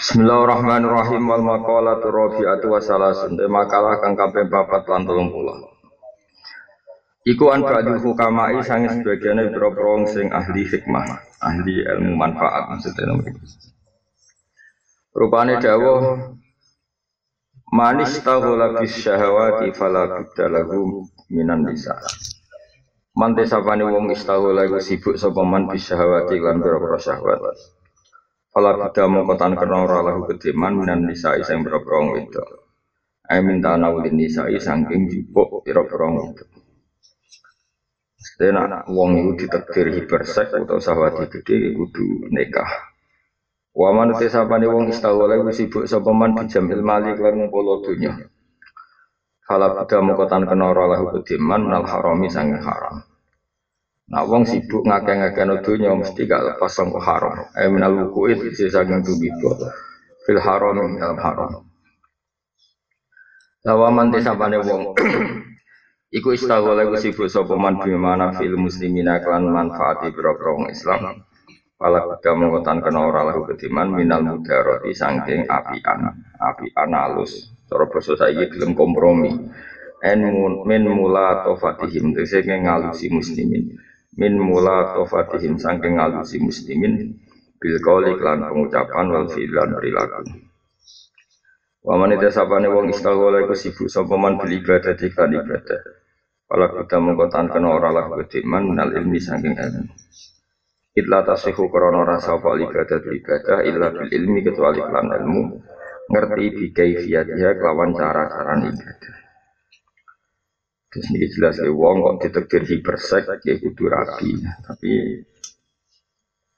Bismillahirrahmanirrahim wal maqalatu rabi'atu wa salasun makalah kang kaping papat lan 30 Iku an ba'dul hukamai sange sebagiane boro sing ahli hikmah, ahli ilmu manfaat maksudnya nomor itu. Rupane dawuh manis taghula bis syahawati fala budda lahu minan nisa. Mante sapane wong istaghula iku sibuk sapa man bis syahawati lan syahwat. Fala bida mongkotan kena ora lahu kediman minan nisa sing boro-boro wedok. Ai minta naulin nisa saking jupuk pira-pira wedok. Dene wong iku ditakdir hipersek utawa sahwati gede kudu nikah. Wa man te sapane wong istawala iku sibuk sapa man bijamil mali lan ngumpul dunya. Fala bida mongkotan kena ora lahu kediman minal harami haram. Nah wong sibuk ngakeh-ngakeh dunya mesti gak lepas sangko haram. Ai minal wukuit isi saking tubibo. Fil haram dalam haram. Lawaman desapane wong Iku istaghala iku sibuk sapa man bimana fil muslimina klan manfaati biro Islam. Pala kuda mengotan kena ora lahu kediman minal mudaroti sangking apian, apian alus. Cara basa saiki gelem kompromi. En min mula tofatihim tegese ngalusi muslimin min mula tofatihim sangking ngalusi muslimin bil klan pengucapan wal fi'lan perilaku. Wa man sapane wong istaghala iku sibuk sapa man bil ibadah diklan ibadah. Kala kita mengkotan kena ora lah ketiman minal ilmi sangking ilmu. Itla tasihu krono rasa apa ibadah ibadah illa bil ilmi kecuali klan ilmu. Ngerti bi kaifiyatiha kelawan cara-cara ibadah ini jelas ya wong kok ditekdir hipersek ya kudu rapi. Tapi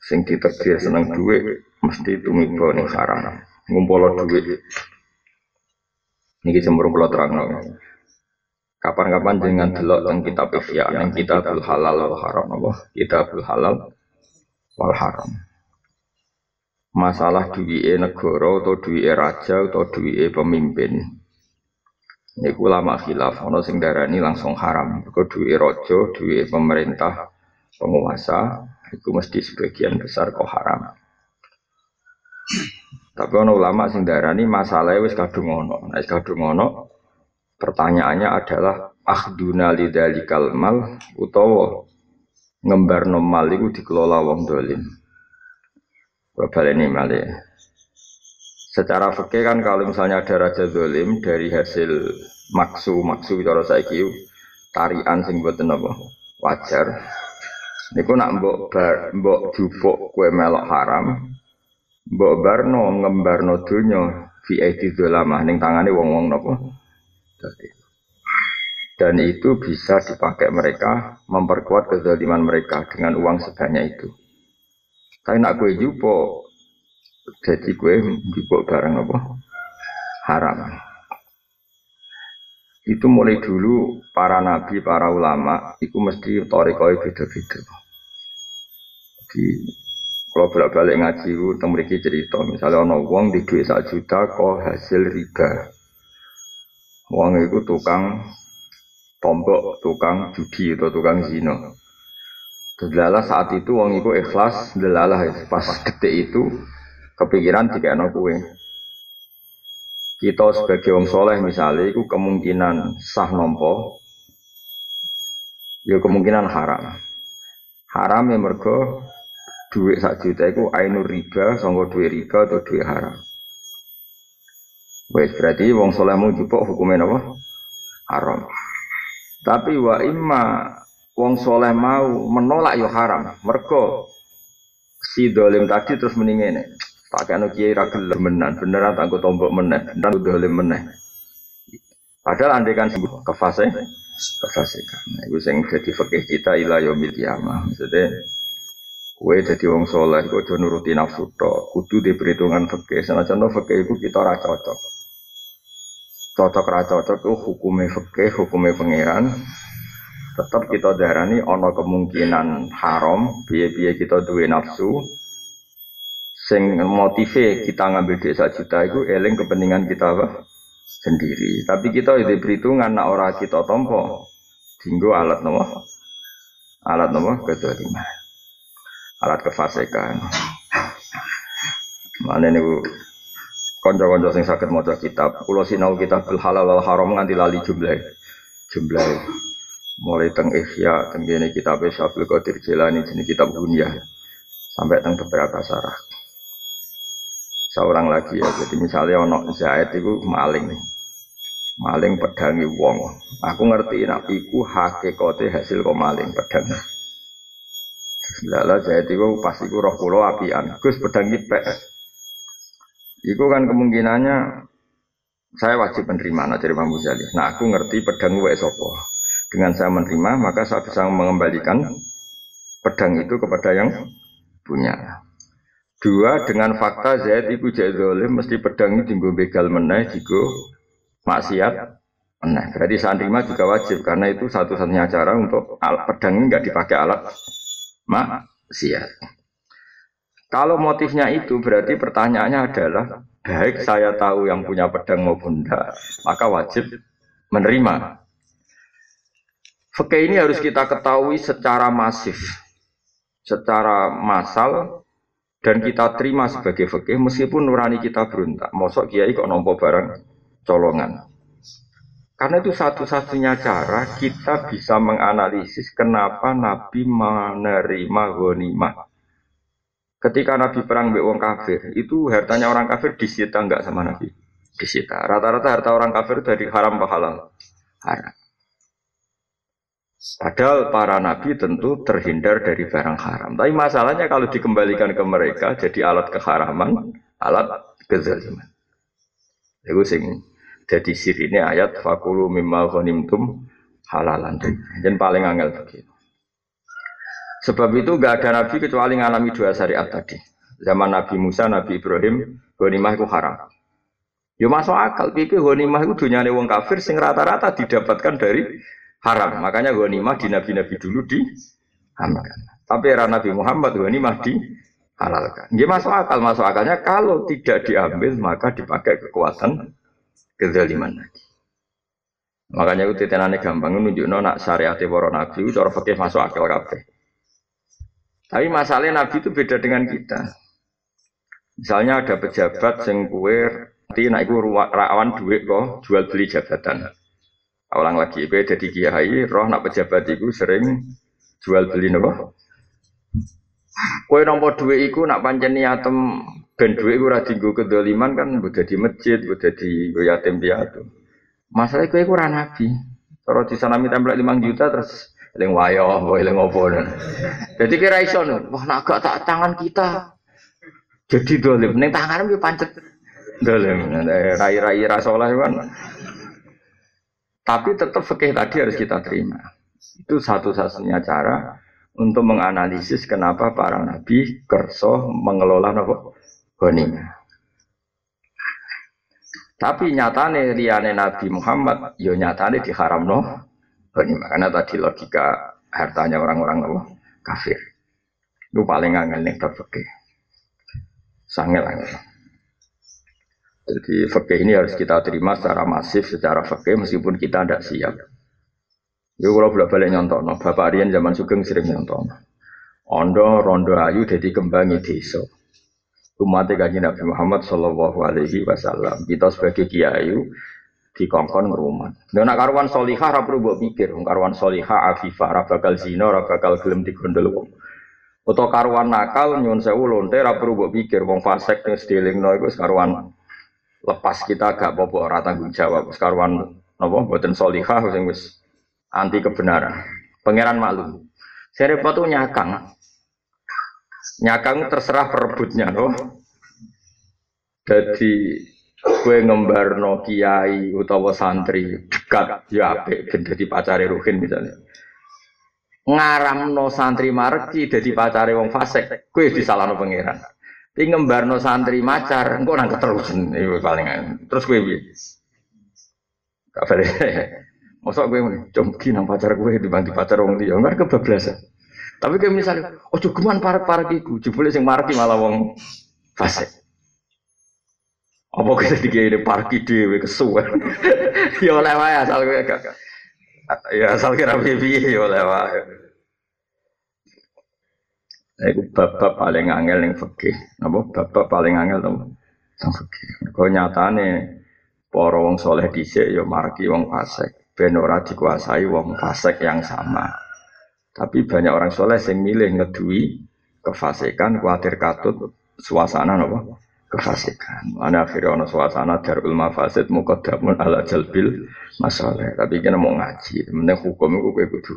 sing ditekdir seneng duit mesti tumiba ning haram. Ngumpul duit. Niki cemburu kula terangno. Kapan-kapan dengan delok teng kitab yang kitabul halal wal haram apa? Kitabul halal wal haram. Masalah duit negara atau duit raja atau duit pemimpin Iku lama khilaf, ono sing darani langsung haram. Mergo duwe raja, duwe pemerintah, penguasa, itu mesti sebagian besar kok haram. Tapi ono ulama sing darani masalahnya wis kadung ono. Wis kadung ono. Pertanyaannya adalah akhduna lidzalikal mal utawa ngembar mal iku dikelola wong dolim. Bapak ini malih. Secara fikih kan kalau misalnya ada raja dolim dari hasil maksu maksu cara saiki tarian sing buat apa wajar. Niku nak mbok bar mbok jupuk kue melok haram, mbok barno ngembarno donya fi aidi dolamah ning tangane wong-wong napa. Dan itu bisa dipakai mereka memperkuat kezaliman mereka dengan uang sebanyak itu. Tapi nak kue jupuk jadi gue jupuk barang apa? Haram. Itu mulai dulu para nabi, para ulama, itu mesti torikoi beda-beda. Jadi kalau bolak-balik ngaji itu temriki cerita, misalnya ono uang di duit satu juta kok hasil riba. Uang itu tukang tombok, tukang judi atau tukang zino. Delalah saat itu uang itu ikhlas, delalah pas detik itu kepikiran jika anak kue. Kita sebagai orang soleh misalnya, itu kemungkinan sah nompo, ya kemungkinan haram. Haram ya mergo duit sak juta itu ainur riba, sanggo duit riba atau duit haram. Wes berarti wong soleh mau jupuk hukumnya apa? Haram. Tapi wa imma wong soleh mau menolak yo ya haram. Mergo si dolim tadi terus mendingin Pakai anu kiai ragil menan, beneran tangguh tombok meneh, dan udah meneh. Padahal andai kan sembuh ke fase, ke kan. Nah, itu yang jadi fakih kita ilah yomil kiamah. Maksudnya, kue jadi wong soleh, kue jadi nuruti nafsu to, kudu di perhitungan fakih. Sana contoh fakih itu kita rasa cocok. Cocok rasa cocok itu hukumnya fakih, hukumnya pangeran. Tetap kita darani ono kemungkinan haram, biaya-biaya kita duwe nafsu, sing motive kita ngambil duit satu juta itu eling kepentingan kita apa? sendiri. Tapi kita itu perhitungan nak ora kita tompo tinggu alat nopo alat nopo kedoliman alat kefasikan. Mana nih bu konco-konco sing sakit maca kitab, kula sinau kitab halal wal haram nganti lali jumlah. Jumlah mulai teng Ihya, teng kene kitab Syafil Qadir Jilani jenis kitab dunia sampai teng beberapa sarah. Seorang lagi ya, jadi misalnya ono Zaid itu maling nih. Maling pedangi wong. Aku ngerti nak iku hakikate hasil kok maling pedang. Lala Zaid itu pasti ku roh kula apian. Gus pedang pek. Itu kan kemungkinannya saya wajib menerima nah dari Imam. Nah aku ngerti pedang gue sopo. Dengan saya menerima maka saya bisa mengembalikan pedang itu kepada yang punya. Dua dengan fakta Zaid ibu zalim mesti pedang itu tinggal begal meneh jigo maksiat meneh. Berarti saya terima juga wajib karena itu satu-satunya cara untuk alat pedang ini nggak dipakai alat maksiat. Kalau motifnya itu berarti pertanyaannya adalah baik saya tahu yang punya pedang maupun tidak, maka wajib menerima. Fakih ini harus kita ketahui secara masif, secara massal dan kita terima sebagai fakih meskipun nurani kita berontak. Mosok kiai kok nompo barang colongan. Karena itu satu-satunya cara kita bisa menganalisis kenapa Nabi menerima ghanimah. Ketika Nabi perang mbek wong kafir, itu hartanya orang kafir disita enggak sama Nabi? Disita. Rata-rata harta orang kafir dari haram ke. Haram. Padahal para nabi tentu terhindar dari barang haram. Tapi masalahnya kalau dikembalikan ke mereka jadi alat keharaman, alat kezaliman. Itu sing jadi sirine ayat fakulu mimma ghanimtum halalan. Dan paling angel begitu. Sebab itu gak ada nabi kecuali ngalami dua syariat tadi. Zaman Nabi Musa, Nabi Ibrahim, ghanimah itu haram. Ya masuk akal, pipi ghanimah itu dunia wong kafir sing rata-rata didapatkan dari haram. Makanya ghanimah di nabi-nabi dulu di Tapi era Nabi Muhammad ghanimah di halalkan. Dia masuk akal, masuk akalnya kalau tidak diambil maka dipakai kekuatan kezaliman lagi. Makanya itu tenane gampang nunjuk nak syariat para nabi itu cara fikih masuk akal kabeh. Tapi masalahnya Nabi itu beda dengan kita. Misalnya ada pejabat yang kue nanti naik rawan duit kok jual beli jabatan. Ulang lagi, kue jadi kiai, roh nak pejabat itu sering jual beli nopo. Kue nompo duit itu nak pancen niatem ben duit itu rajin gue kedoliman kan buat di masjid, buat di yatim piatu. Masalah kue kurang nabi. Kalau di sana minta lima juta terus eling wayo, eling opo. Jadi kira iso wah nak gak tak tangan kita. Jadi dolim, ning tangan yo pancet dolim. Rai-rai rasolah kan. Tapi tetap fikih tadi harus kita terima. Itu satu-satunya cara untuk menganalisis kenapa para nabi kerso mengelola nopo ghanimah. Tapi nyatane liyane Nabi Muhammad yo nyatane diharamno ghanimah karena tadi logika hartanya orang-orang apa kafir. Itu paling angel nih fikih. Sangel angel jadi fakih ini harus kita terima secara masif secara fakih meskipun kita tidak siap Yo kalau bolak balik nyontok, no. Bapak Rian zaman Sugeng sering nyontok. Ondo rondo ayu jadi kembangi desa. Umat kaji Nabi Muhammad Shallallahu Alaihi Wasallam. Kita sebagai kiai dikongkon ngerumat. Dan nak karuan solihah perlu mbok pikir, karuan solihah afifah ora bakal zina, ora bakal gelem digondol wong. Utawa karuan nakal nyun sewu lonte perlu mbok pikir wong fasik ning stilingno iku karuan lepas kita gak apa-apa ora tanggung jawab. Karuan napa mboten solihah sing wis anti kebenaran. Pangeran maklum. Serepot tuh nyakang. Nyakang terserah perebutnya loh. Jadi kue ngembarno kiai utawa santri dekat ya apik ben dadi pacare ruhin misalnya ngaramno santri marki dadi pacare wong fasik kue disalahno pangeran tapi ngembarno santri macar engko nang keterusan itu paling terus kue piye? Kabare mosok kue jomki nang pacar kue dibantu pacar wong liya. Enggak kebablasan. Tapi kayak misalnya ojo geman parek-parek iku jebule sing marki malah wong fasik. Apa kita dikira parki dewe kesuwen. ya oleh wae asal kowe gak. Ya asal kira piye ya oleh wae. Iku bab paling angel ning fikih. Napa bab paling angel to? teng fikih. Kok nyatane para wong soleh dhisik ya margi wong fasik, ben ora dikuasai wong fasik yang sama. Tapi banyak orang soleh yang milih ngedui kefasikan, khawatir katut suasana apa? Kefasikan. Mana akhirnya ono suasana darul mafasid muqaddamun ala jalbil masalah. Tapi kena mau ngaji, mending hukum itu gue kudu.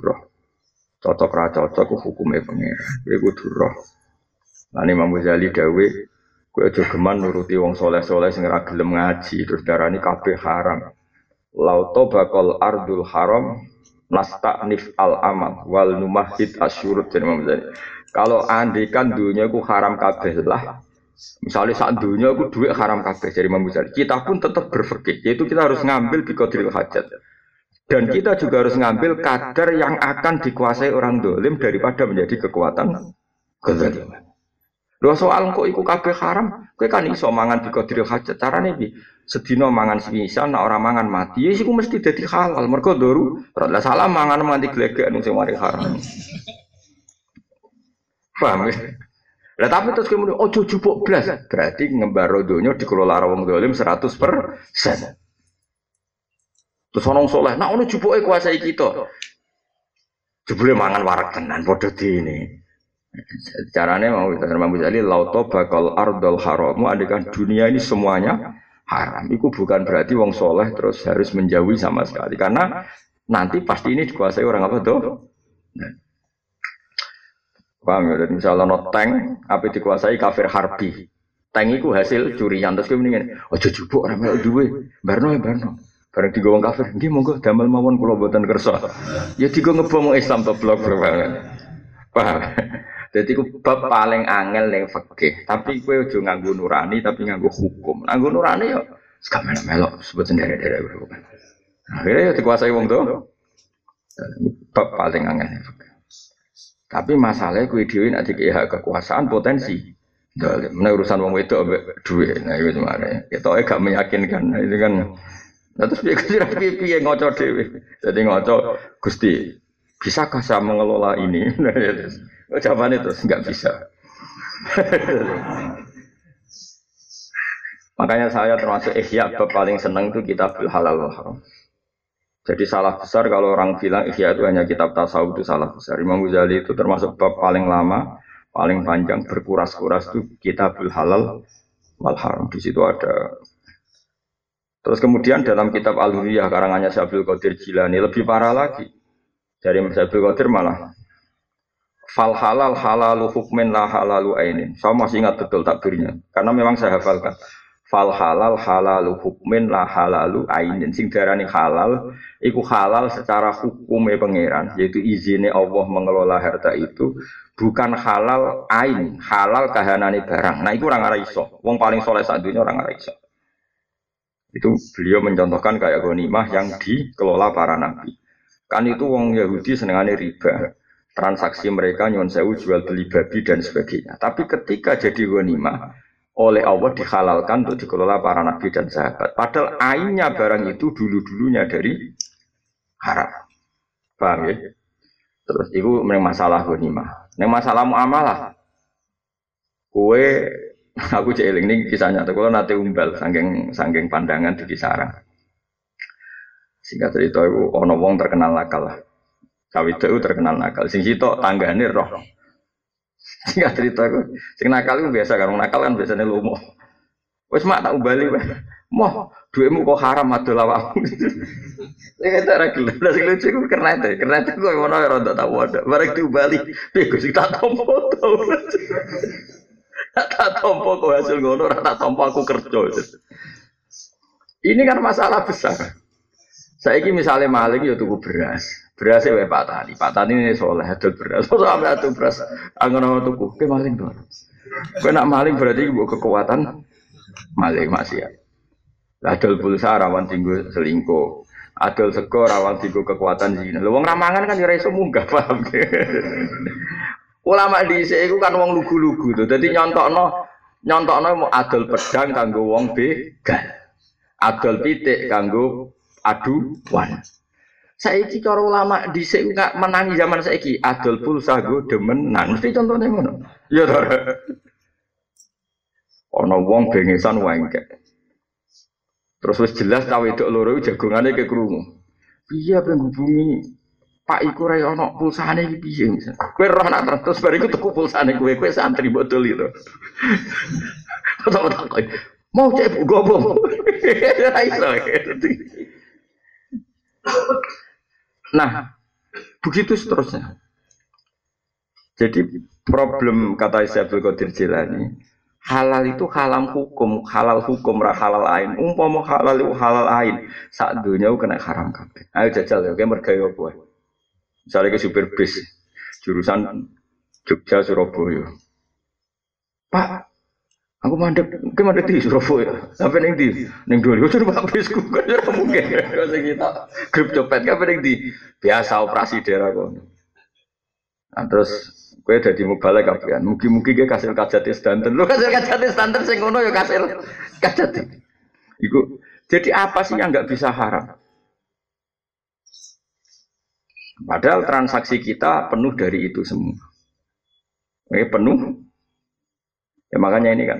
Cocok ra cocok hukumnya pengira. Gue kudu roh. Nah, Imam Ghazali dawe Kue aja geman nuruti wong soleh-soleh sing ora gelem ngaji terus darani kabeh haram. Lauto bakal ardul haram nif al amal wal numahid asyurut jadi Imam Kalau andikan dunia ku haram kabeh lah. Misalnya saat dunia ku duit haram kabeh jadi Imam Kita pun tetap berfikir yaitu kita harus ngambil bikodril hajat. Dan kita juga harus ngambil kadar yang akan dikuasai orang dolim daripada menjadi kekuatan kezaliman. Lho soal kok iku kabeh haram, kowe kan iso mangan di qadiril hajat. Carane piye? Sedina mangan semisal nek ora mangan mati, ya iku mesti dadi halal. Mergo doru, ora salah mangan mati glegek sing mari haram. Paham ya? Lah tapi terus kemudian ojo jupuk blas, berarti ngembaro donya dikelola wong dolim 100%. Terus orang soleh, nah ono jupuke kuasai kita. Jebule mangan warak tenan padha ini. Caranya mau kita Imam Ghazali lauto bakal ardol haramu adikan dunia ini semuanya haram. Itu bukan berarti wong soleh terus harus menjauhi sama sekali karena nanti pasti ini dikuasai orang apa tuh? Paham ya? Misalnya no tank, apa dikuasai kafir harbi. Tank itu hasil curian terus kemudian, oh jujubuk orang melok duwe, barno ya barno. Bareng tiga wong kafir, dia monggo damel mawon kula boten kersa. Ya tiga ngebom Islam to blok banget. Paham? Jadi ku bab paling angel yang fakih. Tapi kue ojo nganggu nurani, tapi nganggu hukum. Nganggu nurani ya, sekarang melok sebut sendiri dari bukan. Akhirnya ya dikuasai wong tuh. Bab paling angel yang fakih. Tapi masalahnya kue dewi nanti hak kekuasaan potensi. Mana urusan wong itu duit, nah itu gimana? Kita gak meyakinkan, nah, itu kan. Nah terus piye kira piye piye ngoco dewi. Jadi ngoco gusti, bisakah saya mengelola ini? Jawabannya terus nggak bisa. Makanya saya termasuk ihya paling seneng itu kitab halal haram. Jadi salah besar kalau orang bilang ihya itu hanya kitab tasawuf itu salah besar. Imam Ghazali itu termasuk bab paling lama, paling panjang berkuras-kuras itu kitab halal wal haram. Di situ ada Terus kemudian dalam kitab Al-Huriyah karangannya Syabdul Qadir Jilani lebih parah lagi. Dari Syabdul Qadir malah fal halal halalu hukmin la halalu ainin. Saya masih ingat betul takbirnya karena memang saya hafalkan. Fal halal halalu hukmin la halalu ainin. Sing darani halal iku halal secara hukumnya pangeran, yaitu izinnya Allah mengelola harta itu bukan halal ain, halal kahanane barang. Nah, itu orang arah iso. Wong paling soleh saat dunia orang arah iso. Itu beliau mencontohkan kayak ghanimah yang dikelola para nabi. Kan itu wong Yahudi senengane riba transaksi mereka nyon sewu jual beli babi dan sebagainya. Tapi ketika jadi ghanimah oleh Allah dihalalkan untuk dikelola para nabi dan sahabat. Padahal ainnya barang itu dulu-dulunya dari haram. Paham ya? Terus itu masalah ghanimah. Neng masalah muamalah. Kue aku celing ini kisahnya tuh kalau nanti umbal sanggeng sanggeng pandangan di kisaran. Singkat cerita itu ono wong terkenal nakal lah. Kawit itu terkenal nakal. Sing sitok tanggane roh. Singkat cerita aku, sing nakal itu biasa kan, nakal kan biasanya lumo. Wes mak tak ubali wae. Moh, duitmu kok haram adol awakmu. Saya kata ra gelem. Lah sing lucu ku karena itu, karena itu kok ngono ora ndak tahu ada. Bareng diubali, piye Gus tak tompo to. Tak tompo kok hasil ngono tak tompo aku kerja. Ini kan masalah besar. Saya ini misalnya maling ya tuku beras. Beras ya Pak Tani. Pak Tani ini soleh adol beras. So sampai adol beras angin nama tuku. Ke maling dong. Kue nak maling berarti ibu kekuatan maling masih ya. Adol pulsa rawan tinggu selingkuh. Adol sego rawan tinggu kekuatan zina. Lu wong ramangan kan ya iso munggah paham. Ulama di iku kan wong lugu-lugu tuh. Jadi nyontokno nyontokno mau adol pedang kanggo wong begal. Adol pitik kanggo aduan. Saiki cara ulama dhisik enggak menangi zaman saiki adol pulsa go demenan. Mesti contohnya ngono. Ya to. Ana wong bengesan wengkek. Terus wis jelas cawe wedok loro jagongane ke krungu. Piye ben hubungi Pak iku ra ono pulsane iki piye? Kowe roh nak terus bar iku tuku pulsane kowe kowe santri botol itu. Mau cek gobo. Ra. Nah, begitu seterusnya. Jadi problem kata Isyabul Qadir Jilani, halal itu halal hukum, halal hukum ra halal ain. Umpama halal itu halal ain, sak dunia kena haram kabeh. Ayo jajal ya, kowe mergawe apa? Misalnya ke supir bis jurusan Jogja Surabaya. Pak, aku mandek, aku mandek di Surabaya. Sampai neng di, neng dua ribu coba bisku, kan ya mungkin. Kalau kita grup copet, kan neng di biasa operasi daerah kok. Nah, terus Kue jadi mubalek kafian. Mugi-mugi gue kasih kajati standar. Lu kasih kajati standar sing ngono ya kasih kajati. Iku. Jadi apa sih yang nggak bisa haram? Padahal transaksi kita penuh dari itu semua. Ini penuh. Ya makanya ini kan.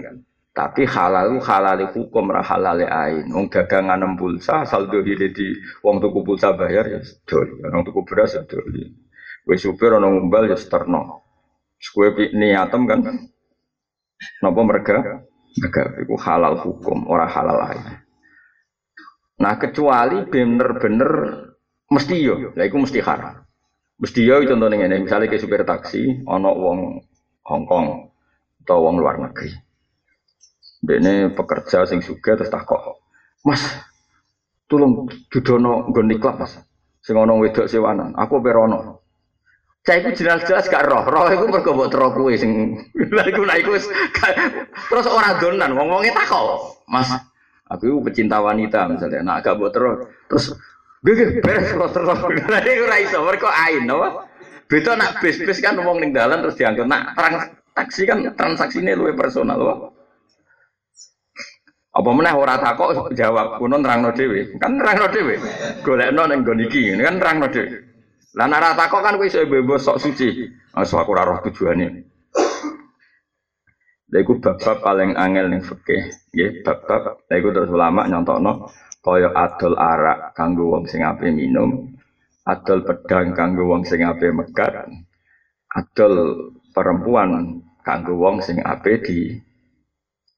Tapi halal halal hukum ra halal ain. Wong dagangan nem pulsa saldo hile di wong tuku pulsa bayar ya doli. Wong tuku beras ya doli. Wis supir ana ngumbal ya sterno. Kue niatem kan. Napa mereka? Mereka itu halal hukum, orang halal ain. Nah kecuali bener-bener mesti yo, lah iku mesti haram. Mesti yo contohnya ini, misalnya ke supir taksi, ono wong Hong Kong atau wong luar negeri. Ini pekerja sing suka terus takok, Mas, tolong dudono nggon klub Mas. Sing ono wedok sewanan, aku perono. Saya itu jelas-jelas gak roh, roh itu mergo mbok tero kuwe sing lha iku lha iku terus ora donan wong-wonge takok. Mas, aku pecinta wanita misalnya, nah gak mbok terus Gue beres kalau terus lagi gue raiso, mereka ain, apa? Beda nak bis-bis kan ngomong ning dalan terus diangkut. Nak taksi kan transaksinya lebih personal, apa? Apa meneh ora takok jawab kuno nerangno dhewe. Kan nerangno dhewe. Golekno ning nggon iki, kan nerangno dhewe. Lah nek ora takok kan kowe iso bebas sok suci. Asal aku ora roh tujuane. Lha iku bab-bab paling angel ning fikih, nggih, bab-bab. Lha iku terus ulama nyontokno kaya adol arak kanggo wong sing ape minum, adol pedang kanggo wong sing ape megat, adol perempuan kanggo wong sing ape di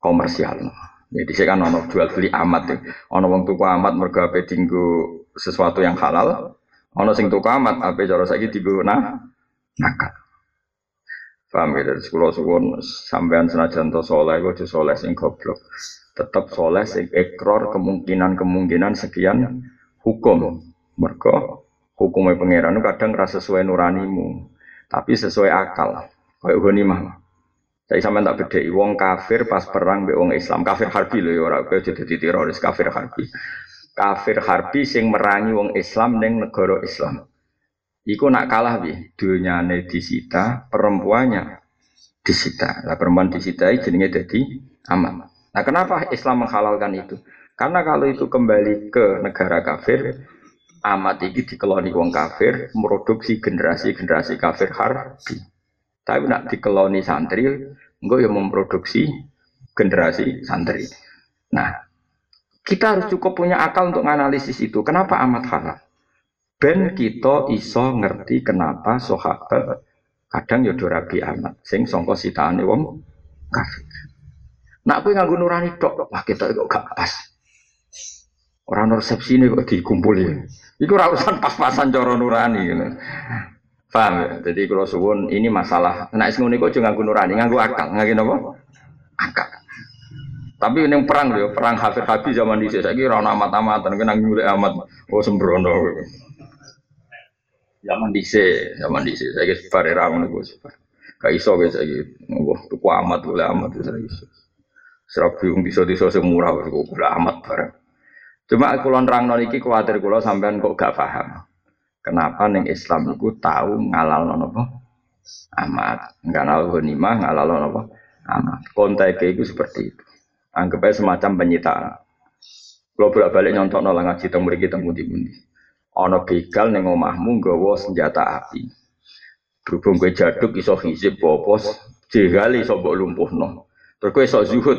komersial. Jadi saya kan ono jual beli amat ya. Ono wong tuku amat mergo ape dinggo sesuatu yang halal. Ono sing tuku amat ape cara saiki nah nakal. Paham ya dari sekolah suwun sampean senajan to soleh, gue soleh sing goblok tetap soleh sing ekor kemungkinan-kemungkinan sekian hukum. Mereka hukumnya pangeran kadang rasa sesuai nuranimu, tapi sesuai akal. Kayak mah. Saya sama tak beda, wong kafir pas perang be wong Islam, kafir harbi loh ya orang kaya jadi teroris kafir harbi. Kafir harbi sing merangi wong Islam neng negara Islam. Iku nak kalah bi, dunyane disita, perempuannya disita. Lah perempuan disita jenenge jadi aman. Nah, kenapa Islam menghalalkan itu? Karena kalau itu kembali ke negara kafir, amat ini dikeloni wong kafir, produksi generasi-generasi kafir harbi. Tapi nak dikeloni santri, enggak yang memproduksi generasi santri. Nah, kita harus cukup punya akal untuk menganalisis itu. Kenapa amat halal? Ben kita iso ngerti kenapa sahabat kadang yodo rabi amat sing songko sitaane wong kafir. Nak kowe nganggo nurani tok, wah kita kok gak pas. Orang resepsi ini kok dikumpuli. Iku urusan pas-pasan cara nurani. Gitu. Paham ya? Jadi kalau suwun ini masalah. Nah, sing ngene kok aja nganggo nurani, nganggo akal. Nganggo napa? Akal. Tapi ini perang loh, perang hafir habis zaman dhisik saiki ora ana amat-amatan, kena nyulek amat. Oh sembrono. Zaman dhisik, zaman dhisik saiki sebar era ngono kok sebar. Gak iso guys saiki. Wah, tuku amat oleh amat iso. Serap bingung bisa-bisa semurah kok kula amat bareng. Cuma kulon rang iki kuwatir kula sampean kok gak paham. Kenapa neng Islam tahu ngalal nopo amat, ngalal ghanimah, ngalal nopo amat. Kontek itu seperti itu. Anggap aja semacam penyitaan. Kalau bolak balik nyontok nol ngaji temu mriki temu di Ono begal neng omahmu nggawa senjata api. Berhubung gue jaduk iso hizib bopos, jegali iso mbok lumpuhno. Terus kowe sok zuhud,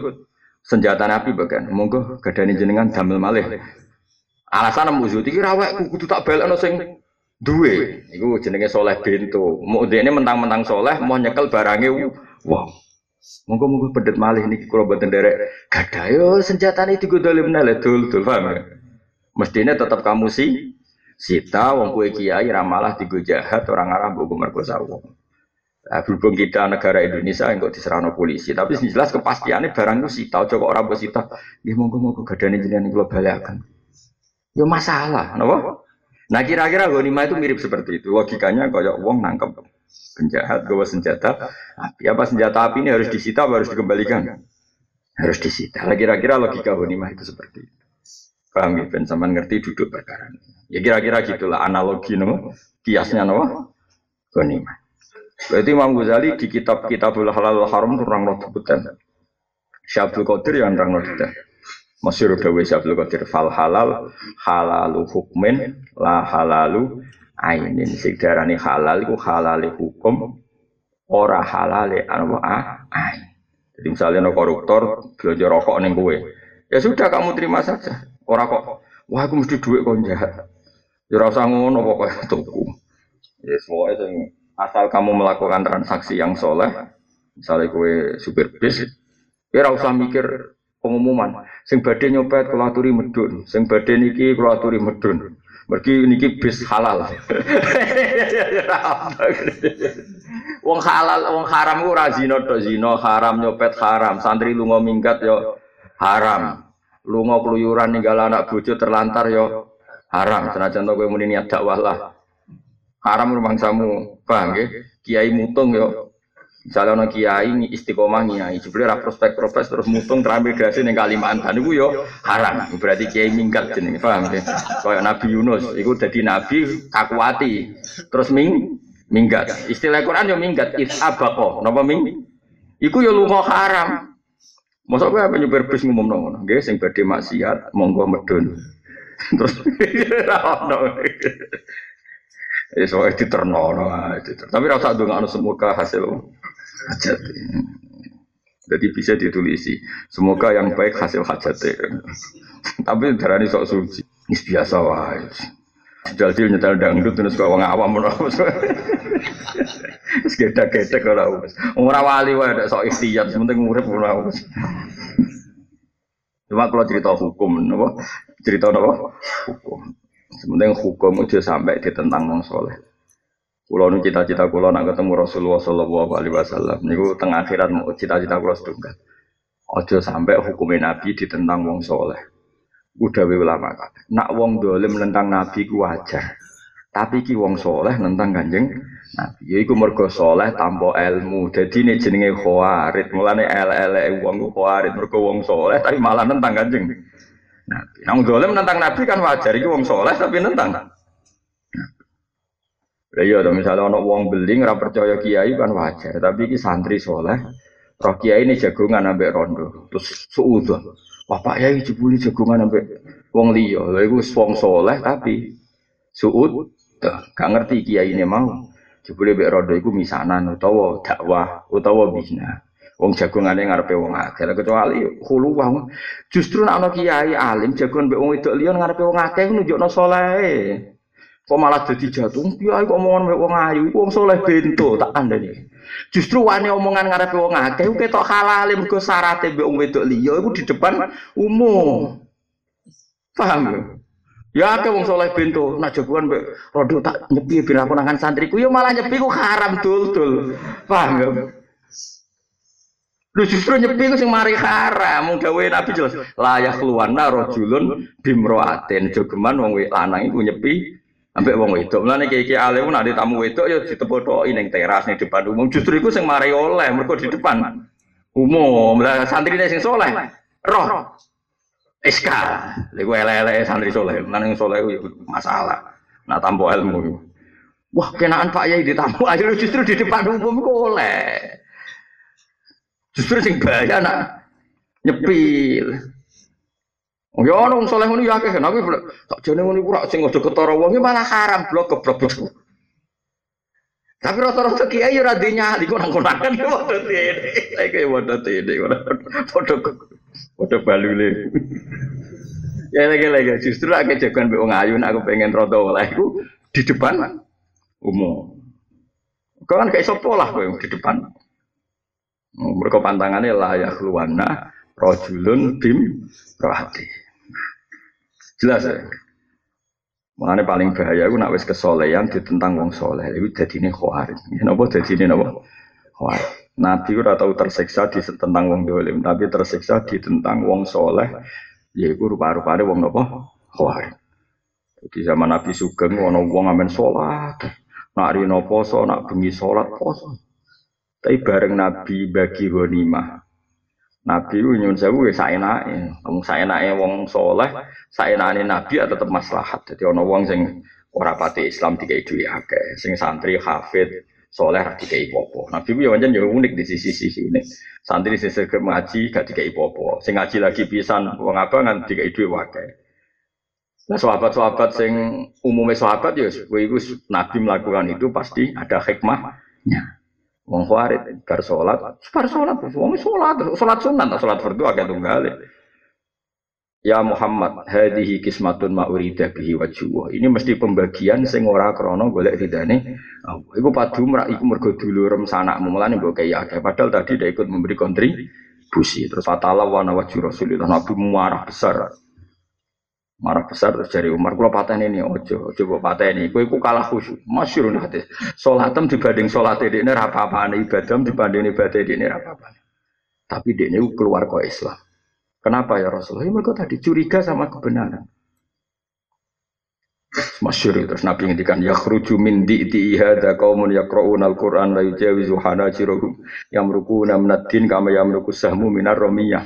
senjata Nabi bagian. Monggo gadani jenengan damel malih. Alasan muzut iki rawek kudu tak balekno sing duwe. Iku jenenge soleh bento. Mau ini mentang-mentang soleh mau nyekel barangnya wow. Monggo monggo pedet malih niki kula boten derek yo senjatane digodolim nale dul dul paham ya. Mestinya tetap kamu sih sita wong kue kiai ramalah tigo jahat orang Arab buku merkosa wong. Nah, berhubung kita negara Indonesia yang kok diserang polisi, tapi jelas kepastiannya barang itu sita, coba orang bersita, ya monggo monggo gadane jenengan kula balakan. Yo masalah, napa? Nah kira-kira ghanimah itu mirip seperti itu. Logikanya kayak wong nangkep penjahat gawa senjata api. Apa senjata api ini harus disita harus dikembalikan? Harus disita. Nah, kira-kira logika ghanimah itu seperti itu. Paham ya? Ben sama ngerti duduk perkara Ya kira-kira gitulah analogi no, kiasnya no, ghanimah. Berarti Imam Ghazali di kitab Kitabul Halal Haram itu orang roh sebutan. Syabdul Qadir yang orang roh Masyur dawe Syabdul Qadir fal halal halalu hukmin la halalu ainin sing darani halal iku halale hukum ora halale anu ain. Jadi misalnya no koruptor belanja rokok neng kue, ya sudah kamu terima saja. Ora kok, wah aku mesti duit kok jahat. Ya rasa ngono pokoknya tuku. Ya semua itu asal kamu melakukan transaksi yang soleh, misalnya kue supir bis, ya usah mikir pengumuman. Sing badhe nyopet kula medun, sing badhe niki kula medun. Mergi niki bis halal. wong halal, wong haram ora zina to zina, haram nyopet haram, santri lunga minggat yo haram. Lunga keluyuran ninggal anak bojo terlantar yo haram. Senajan to kowe muni niat dakwah lah. Haram rumangsamu, paham nggih? Kiai mutung yo Misalnya orang kiai istiqomah kiai, sebenarnya prospek prospek terus mutung transmigrasi nih Kalimantan itu yo haram. Berarti kiai minggat jenis, paham ya? Kayak Nabi Yunus, itu jadi nabi kakuati, terus ming minggat. Istilah Quran yo minggat, is abako, napa ming? Iku yo lunga haram. Masa gue apa nyuper bis ngomong ngono, nggih sing badhe maksiat monggo medun. Terus Ya soalnya diterno, tapi rasa dong anu semoga hasil hajat. Jadi bisa ditulisi. Semoga yang baik hasil hajat. Tapi darani sok suci. Ini biasa wae. Jadi nyetel dangdut terus kok wong awam ngono. Wis gedek-gedek ora wis. Ora wali wae nek sok ikhtiyat, penting urip ora wis. Cuma kalau cerita hukum, napa? Cerita napa? Hukum. Sementing hukum itu sampai ditentang wong soleh. Kulo nu cita-cita kulo nak ketemu Rasulullah Shallallahu Alaihi Wasallam. Niku tengah akhirat mau cita-cita kulo setunggal. Ojo sampai hukumnya Nabi ditentang wong soleh. Udah ulama kata. Nak wong dolim tentang Nabi ku wajar. Tapi ki wong soleh tentang kanjeng Nabi. Ya iku mergo soleh tanpa ilmu. Jadi ini jenenge khawarid. Mulane ele-ele wong ku khawarid mergo wong soleh tapi malah tentang kanjeng Nabi. Nang dolim tentang Nabi kan wajar. Iku wong soleh tapi tentang lah iya misalnya ana wong beling ora percaya kiai kan wajar, tapi iki santri soleh. Roh kiai ini jagongan ambek rondo. Terus suudzon. Wah Pak Yai jebuli jagongan ambek wong liya. Lha iku wong soleh tapi suud gak ngerti kiai ini mau. Jebule mbek rondo iku misanan utawa dakwah utawa bina. Wong jagongane ngarepe wong akeh. Kecuali hulu wong justru nek ana kiai alim jagongan mbek wong wedok liya ngarepe wong akeh nunjukno saleh. Kok malah jadi jatuh? Kiai kok omongan wong ayu, wong soleh bento tak nih. Justru wani omongan ngarepe wong akeh ketok halal mergo syarate mbek wong wedok liya iku di depan umum. Paham ya? Ya akeh wong soleh bento, nak jagoan mbek rodo tak nyepi ben aku nangan santriku ya malah nyepi ku haram dul-dul. Paham ya? Lu justru nyepi ku sing mari haram, gawe Nabi jelas layak keluarna rajulun bimroatin jogeman wong lanang iku nyepi Ambek wong wedok. Mulane iki-iki alim nek tamu wedok ya ditepothoki ning teras ning depan umum. Justru iku sing mari oleh mergo di depan umum. Lah santrine sing soleh roh SK. Lha ele-ele santri soleh. Nang soleh ya masalah. Nak tampo ilmu. Wah, kenaan Pak Yai ditamu ayo justru di depan umum kok oleh. Justru sing bahaya nak nyepil. Oh ya ono saleh ngono ya akeh kan aku tak jane ngono iku sing aja ketara wong malah haram blok keblok. Tapi rata-rata kiai ora di nyali kok nang konangan padha tene. Kayak padha tene padha Padha balule. ya lagi lagi justru aku jagoan mbek wong ayu aku pengen rada oleh di depan umum. Kau kan kayak sopo lah kowe di depan. Mereka pantangannya layak luwana rojulun bim rohati. Jelas ya. Makanya paling bahaya aku nak wis kesolehan ditentang wong soleh. Itu jadi ini khawarin. Ya nopo jadi ini nopo khawarin. Nabi ora tahu tersiksa di tentang wong dolim, tapi tersiksa di tentang wong soleh. Yaitu rupa-rupanya wong nopo khawarin. Jadi zaman Nabi Sugeng, ono wong amen sholat. Nak rino poso, nak bengi sholat poso. Tapi bareng Nabi bagi ghanimah. Nabi ku nyun sewu ya saenake. Wong saenake wong saleh, saenane nabi ya tetep maslahat. Dadi ana wong sing ora pati Islam dikai duwe akeh, sing santri hafid soleh ra dikai popo. Nabi ku ya pancen ya unik di sisi-sisi ini. Santri sing segem ngaji gak dikai popo. Sing ngaji lagi pisan wong abangan dikai duwe akeh. Nah sahabat-sahabat sing umumnya sahabat ya, itu Nabi melakukan itu pasti ada hikmahnya. Wong khawarit bar salat, bar salat, wong salat, salat sunat, salat fardu agak tunggal. Ya Muhammad, hadhihi kismatun ma urida bihi wajhuh. Ini mesti pembagian sing ora krana golek ridane. Iku padu merak iku mergo dulurem sanakmu mulane mbok kaya akeh. Padahal tadi dia ikut memberi kontribusi. Terus fatala wa wajhu Rasulullah Nabi marah besar marah besar terus dari Umar kalau paten ini ojo ojo buat paten ini kue kalah khusyuk. Masyur nanti solatem dibanding solat ini ini apa apa ibadah dibanding ibadah ini apa apa tapi ini keluar ke Islam. Kenapa ya Rasulullah? Ya mereka tadi curiga sama kebenaran. Masyur terus Nabi ngendikan ya khruju min di'ti hadza qaumun yaqra'una al-Qur'an la yujawizu hanajirahum yamrukuna minad-din kama yamruku sahmu minar ramiyah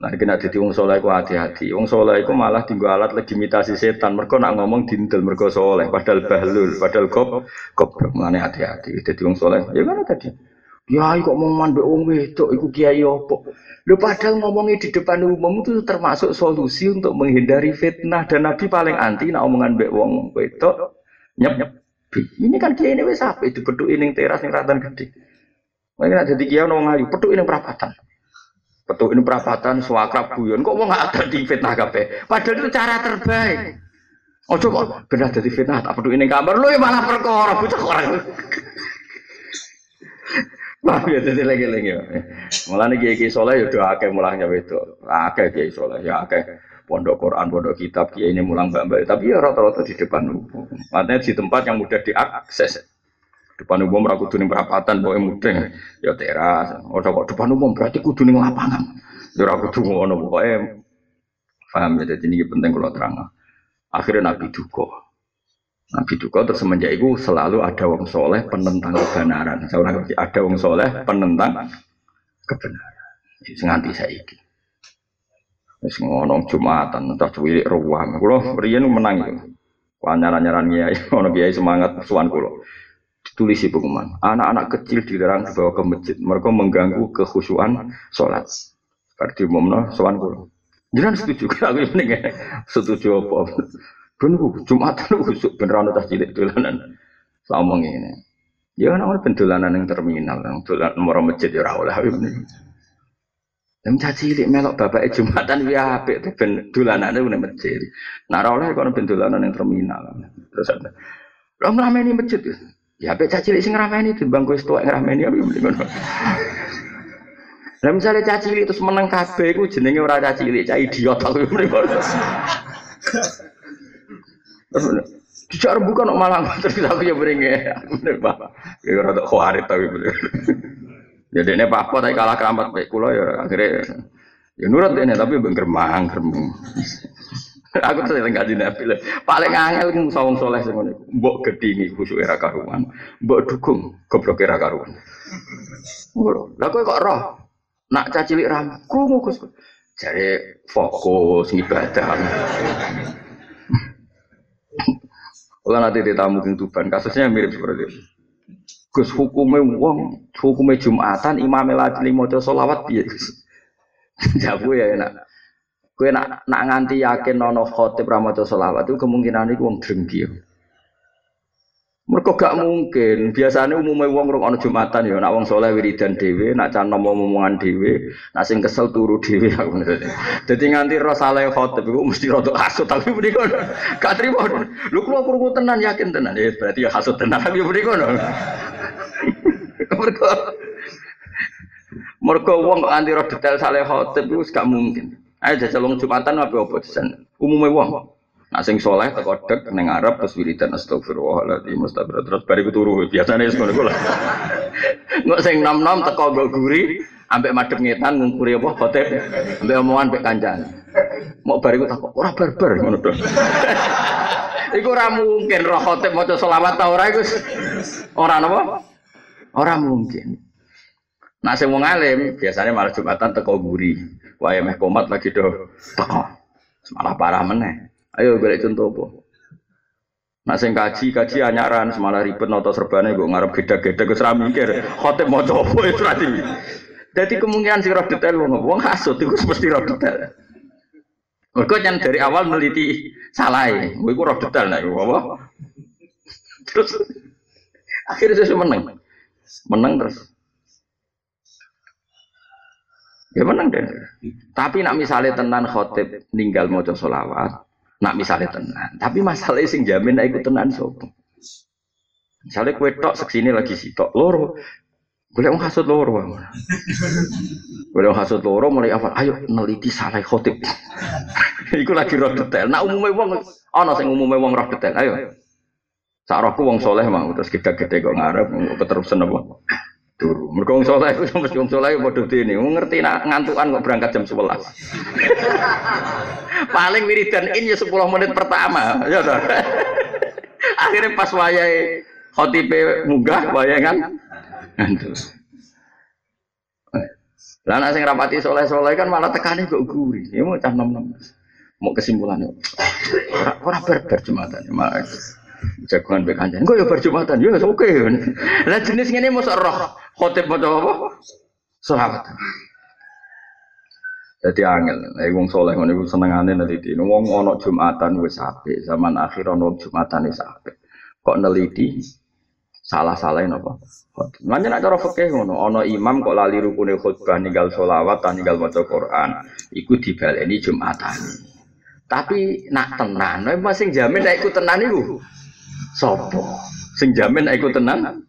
Nah, kena jadi wong soleh ku hati-hati. Wong soleh ku malah tinggal alat legitimasi setan. Mereka nak ngomong dintel mereka soleh. Padahal bahlul, padahal kop, kop mana hati-hati. Jadi wong soleh. Ya mana tadi? Ya, kok mau mandek wong wedok, iku kiai opo. Lu padahal ngomongnya di depan umum itu termasuk solusi untuk menghindari fitnah dan Nabi paling anti nak omongan mbek wong wedok nyep nyep. Ini kan kiai ini apa itu beduk ini teras yang ratan gede. Mungkin ada tiga orang ngayu, beduk ini perapatan. Betul ini perapatan suakrab guyon kok mau nggak ada di fitnah kape. Padahal itu cara terbaik. Oh coba benar jadi fitnah tak peduli ini kamar lu ya malah perkara bocah orang. Wah ya jadi lagi-lagi. Malah nih kiai kiai soleh ya udah akeh mulanya itu. Akeh kiai soleh ya akeh pondok Quran, pondok kitab kiai ini mulang mbak Tapi ya rata-rata di depan. Artinya di tempat yang mudah diakses. Depan umum ra kudu ning perapatan pokoke mudeng. Ya teras. Ora kok depan umum berarti kudu ning lapangan. Ya ora kudu ngono pokoke. Paham ya jadi ini penting kalau terang. Akhirnya Nabi duka. Nabi duka terus semenjak itu selalu ada wong soleh penentang kebenaran. Seorang ada wong soleh penentang kebenaran. Itu nganti saiki. Wis ngono Jumatan entah cuwilik ruang. Kula riyen menang itu. Wanyaran-nyaran kiai, ono kiai semangat suan kula ditulis pengumuman anak-anak kecil dilarang dibawa ke masjid. Mereka mengganggu kekhusyuan sholat. Berarti umumnya sowan kulo. Jangan setuju? Kalau ini setuju apa? Ben jumatan khusuk beneran tas cilik dolanan. Ngomong ini ya kan pendolanan yang terminal yang dolan nomor masjid ya ora ini yang caci cilik melok bapak jumatan ya apik tuh ben dolanane nang masjid. Nah ora oleh kono yang terminal. Terus ada Lah ngrameni masjid Ya apa caci cilik sing ngrameni timbang kowe tuwek ngrameni apa mending ngono. Lah misale caci cilik terus meneng kabeh iku jenenge ora caci cilik, cah idiot aku mending ngono. Dijak rembukan kok malah terus aku ya beringe. Bener Pak. Ya ora tok khawarit tapi bener. Ya dene apa tapi kalah keramat baik kula ya akhirnya ya nurut dene tapi bengremang gremeng. Aku tuh yang kaji nabi. Paling angel kan sawang soleh sih ngono. Mbok gedingi khusyuk era karuan. Mbok dukung goblok era karuan. Lah kok roh? Nak cacilik ram, krungu Gus. Jare fokus ibadah. Kalau nanti ditamu ke Tuban, kasusnya mirip seperti itu. Gus hukumnya wong, hukumnya Jumatan, imam lagi lima solawat piye. Jabu ya enak. Kue nak nak nganti yakin nono khotib ramadan solawat itu kemungkinan itu wong drengki. Mereka gak mungkin. Biasanya umumnya wong rong ana Jumatan ya, nak wong soleh wiridan dhewe, nak can nom omongan dhewe, nak sing kesel turu dhewe aku Dadi nganti roh saleh khotib iku mesti rada hasud tapi mriki kono. Gak. Lho kula krungu tenan yakin tenan. Ya berarti ya hasud tenan tapi mriki kono. Mergo Mergo wong nganti roh detail saleh khotib iku gak mungkin. Ayo jajal wong Jumatan apa apa desan. Umumnya wong. Nah sing soleh teko dek ning Arab terus wiridan astagfirullahaladzim astagfirullah terus bariku turu biasane wis ngono kula. Engko sing nom-nom teko nggo guri ambek madhep ngetan ngungkuri apa khotib ambek omongan ambek kancan. Mau bariku takok ora barbar ngono to. Iku ora mungkin roh khotib maca selawat ta ora iku ora napa? Ora mungkin. Nah sing wong alim biasanya malah Jumatan teko guri. Wae meh komat lagi do teko. Malah parah meneh. Ayo golek contoh apa? Nak sing kaji kaji anyaran semalah ribet noto serbane gue ngarep gede-gede gue seram mikir khotib mau coba itu berarti. Jadi kemungkinan roh detail wong wong hasut itu mesti roh detail. Mereka yang dari awal meneliti salah ya, gue roh detail nih, gue apa? Terus akhirnya saya menang, menang terus. Ya menang deh. Tapi nak misalnya tenan khotib ninggal mau solawat, Nak misalnya tenan, tapi masalahnya sing jamin nak ikut tenan sopo. Misalnya kue tok seksini lagi si tok loro, boleh mau hasut loro, boleh mau hasut loro mulai awal, ayo neliti salah khotib. Iku lagi roh detail. Nak umumnya wong, oh no, sing umumnya wong roh detail. Ayo, saat rohku wong soleh mau terus kita gede kok ngarep, keterusan apa? Turu. Mergo wong saleh iku mesti wong saleh padha dene. Wong ngerti nak ngantukan kok berangkat jam 11. Paling wiridan in ya 10 menit pertama, ya. Akhirnya pas wayahe khotibe munggah wayangan ngantuk. Lah nek sing rapati soleh-soleh kan malah tekane kok guri. Ya mau cah nom-nom. Mau kesimpulannya. Ora ora berber jumatan. Malah jagoan be kancan. Kok ya berjumatan, ya oke. Lah jenis ngene mosok roh khotib maca apa? Selawat. Jadi angel, nek wong saleh ngono iku senengane neliti. Wong ana Jumatan wis apik, zaman akhir ana Jumatan wis apik. Kok neliti salah-salah napa? Manja nak cara fikih ngono, ana imam kok lali rukune khutbah ninggal selawat, ninggal maca Quran, iku dibaleni Jumatan. Tapi nak tenan, masing jamin nek ikut tenan iku Sopo? Sing jamin aku tenang.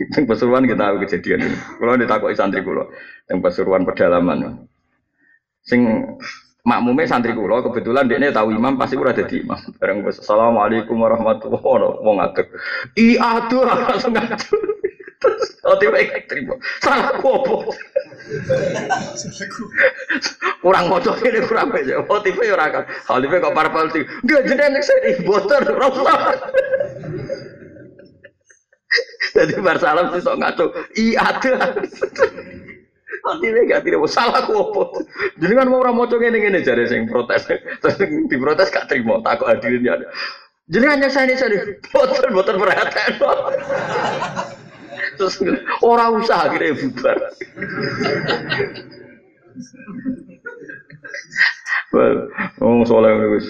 Yang Pasuruan kita tahu kejadian ini. Kalau ditakuti santri kulo, yang Pasuruan pedalaman. Sing makmumnya santri kulo kebetulan dia tahu imam pasti udah jadi imam. Bareng assalamualaikum warahmatullahi wabarakatuh. Mau ngatur. Iya atur langsung ngatur. Oh tiba terima. Salah apa? kurang motor ini kurang aja. Oh tipe ya orang kan. Hal tipe kok parpol tipe. Gak jadi anak saya di botol Jadi bersalam sih sok ngaco. Iya ada. Nanti dia gak tidak salah aku apa. Jadi kan mau orang motor ini jadi sing protes. Terus diprotes gak terima. Takut hadirin ya. Jadi hanya saya ini saya botol botol perhatian. Terus orang usah akhirnya bubar. Oh soleh wis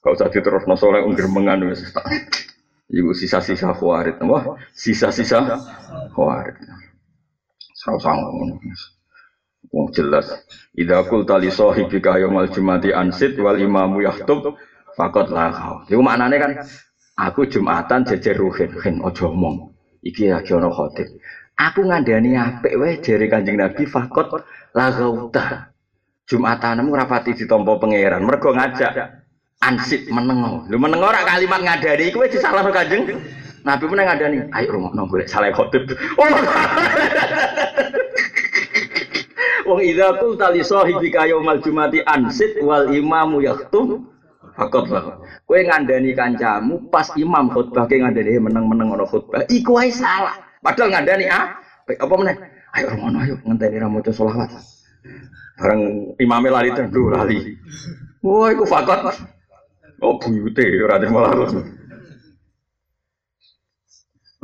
gak usah diterusno soleh ungkir mengan wis. Ibu sisa-sisa khawarit, apa? Sisa-sisa khawarit. Serau ngono. Wong jelas. Idza qulta li sahibika yaumal jumati ansit wal imamu yahtub faqad la Iku maknane kan aku Jumatan jejer ruhin, hin aja omong. Iki lagi ono khotib. Aku ngandani apik wae jere Kanjeng Nabi fakot la gauta. Jumatanmu rapati ditampa pangeran. Mergo ngajak ansip menengo. Lu menengo ora kalimat ngadani iku wis disalahno Kanjeng Nabi pun ngadani, ayo rungokno golek salah khotib. Oh. Wong idza qulta li sahibika yaumal jumati ansit wal imamu yaktum fakot lah. Kue ngandani kancamu pas imam khutbah ke ngandani meneng-meneng ono khutbah. Iku ae salah. Padahal ngandani ah apa meneh? Ayo romono ayo ngenteni ra maca selawat. Bareng imame lali tendu lali. Wah iku fakot. Oh buyute ora terima lalu.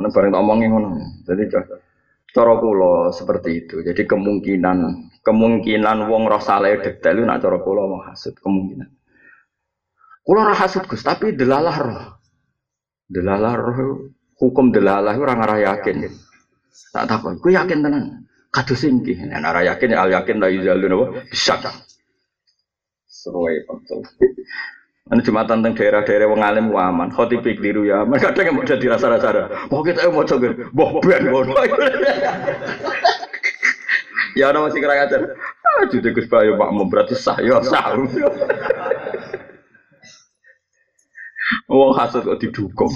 Nek bareng tak omongi ngono. Jadi cara kula seperti itu. Jadi kemungkinan kemungkinan wong roh saleh detail nak cara kula mau hasud kemungkinan. Kulo ora hasud Gus, tapi delalah roh. Delalah roh hukum delalah ora ngarah yakin. Tak takon, kowe yakin tenan? Kados singki. Nek ora yakin al yakin la yuzalu napa? Bisa. Seruai betul. Anu jumatan tentang daerah-daerah wong alim wa aman, khotib keliru ya aman. Kadang mau jadi rasa-rasa. Mau kita mau coba, boh ben. Ya ana masih kira ngajar. Ah, jadi Gus Bayu makmum berarti sah ya sah. Wong hasud kok didukung.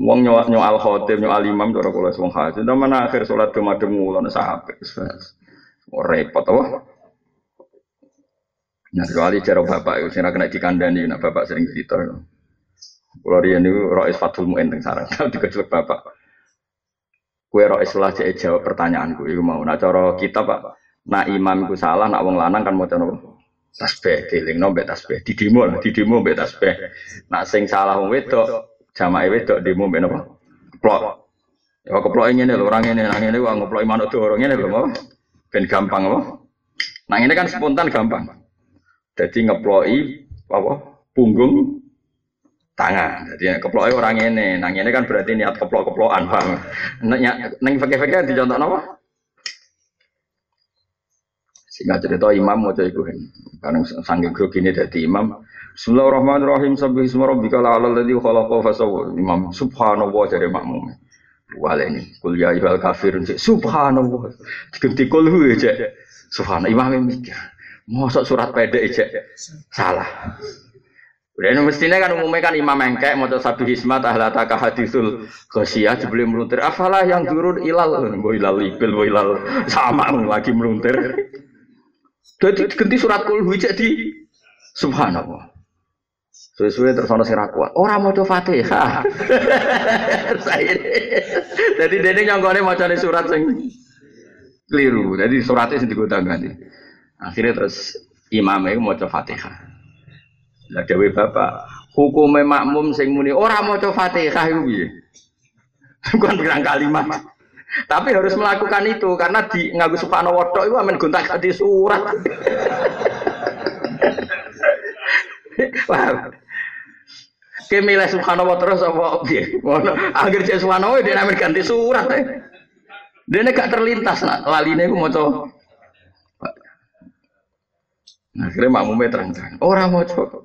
Wong nyoal nyoal khotib nyoal imam cara kula wong hasud. Zaman akhir salat kemadem ngulon sahabat. Repot apa? Nah, kecuali cara bapak sing kena dikandani, nah bapak sering cerita. Kalau dia ini Rois Fatul Mu'in teng sarang, dikecelek bapak. Kue Rois lah cek jawab pertanyaanku, itu mau. Nah cara kita pak, nah imam itu salah, nak wong lanang kan mau coba tasbih, diling no tasbih, di demo lah, di demo be tasbih. Nak sing salah wong wedok, jamaah wedok demo be nopo, keplok. Ya keplok ini nih, orang ini, nang ini, wong keplok iman itu orang ini loh, mau. Ben gampang apa? Nah ini kan spontan gampang. Jadi ngeploi apa punggung tangan. Jadi keploi orang ini, nang ini kan berarti niat keplok-keplokan, paham? Neng fakir-fakir dicontoh apa? Sehingga cerita imam mau jadi gue, karena sanggih grogi ini dari imam. Bismillahirrahmanirrahim. Sabbi isma rabbika la'ala alladhi khalaqa fasawwa. Imam subhanallah jadi makmum. Wale ini kul ya ayyuhal kafirun subhanallah. Diganti kul hu aja. Subhanallah imam mikir. Mosok surat pendek aja salah. Udah ini mestinya kan umumnya kan imam engkek mau satu hismat ahlata hadisul khosyah sebelum meluntir. Afalah yang turun ilal, boy ilal ibil, boy ilal sama lagi meluntir. Jadi ganti surat kul jadi subhanallah. Suwe-suwe terus ana sing kuat. Ora maca Fatihah. Jadi dene nyonggone macane surat sing keliru. Jadi suratnya sing digodang ganti. Akhirnya terus imamnya mau coba fatihah. Lah dewi bapak, hukumnya makmum sing muni orang mau coba fatihah itu Bukan bilang kalimat. Tapi harus melakukan itu karena di ngaku subhanahu wa itu amin gonta ganti surat. Wah. Subhanahu wa terus apa piye? Ngono. Angger cek subhanahu dia amin ganti surat. Dia gak terlintas nak laline mau coba Nah, akhirnya makmumnya terang-terang. Orang mau coba.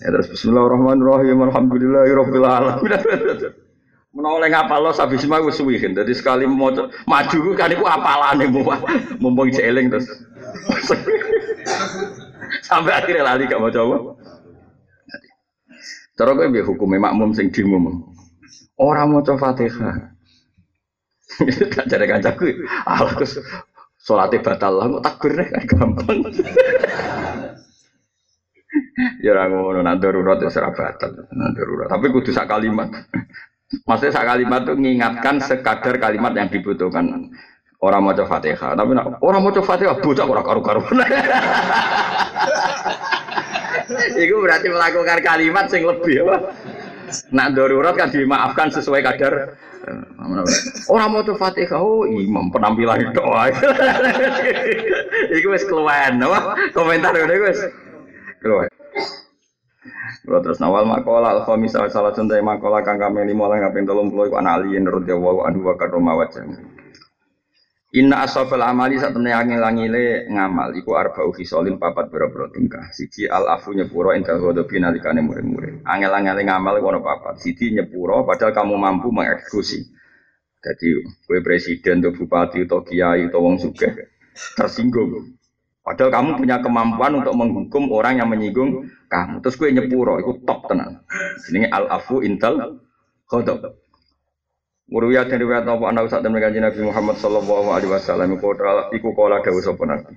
Ya terus Bismillahirrahmanirrahim. Alhamdulillahirabbil alamin. Menoleh ngapal lo sabi semua gue suwihin. Jadi sekali mau maju kan iku apalane mau mumpung jeeling terus. Sampai akhirnya lali gak mau coba. Cara gue biar hukumnya makmum sing dimum. Orang mau coba Fatihah. Tak jadi kancaku. Allah Sholatnya batal lah, kok takbir deh kan gampang. ya orang ngono nak darurat ya serah batal, nak darurat. Tapi kudu sak kalimat. Maksudnya sak kalimat itu mengingatkan sekadar kalimat yang dibutuhkan. Orang mau coba fatihah, tapi nak, orang mau coba fatihah, bocah orang karu-karu. Itu berarti melakukan kalimat sing lebih apa? Nak darurat kan dimaafkan sesuai kadar Orang mau tuh Fatihah, oh imam penampilan itu. Iku wis keluwen? Komentar udah wis keluwen. Kalau terus nawal makola alfa misal salah satu makola kang lima orang ngapin tolong puluh anak aliin radhiyallahu anhu wa karoma wajah. Inna asofel amali saat temen langile ngamal iku arba'u khisolin papat boro-boro tingkah. Siji al afu nyepuro ental ghadabi nalikane murid-murid. Angel-angel ngamal kono papat. Siji nyepuro padahal kamu mampu mengeksekusi. Jadi kue presiden atau bupati atau kiai atau wong sugih tersinggung. Padahal kamu punya kemampuan untuk menghukum orang yang menyinggung kamu. Terus kue nyepuro, itu top tenan. Ini al afu intal ghadab. Muruya dari riwayat apa anak saat temen kanjeng Nabi Muhammad sallallahu alaihi wasallam iku iku kala dawuh sapa Nabi.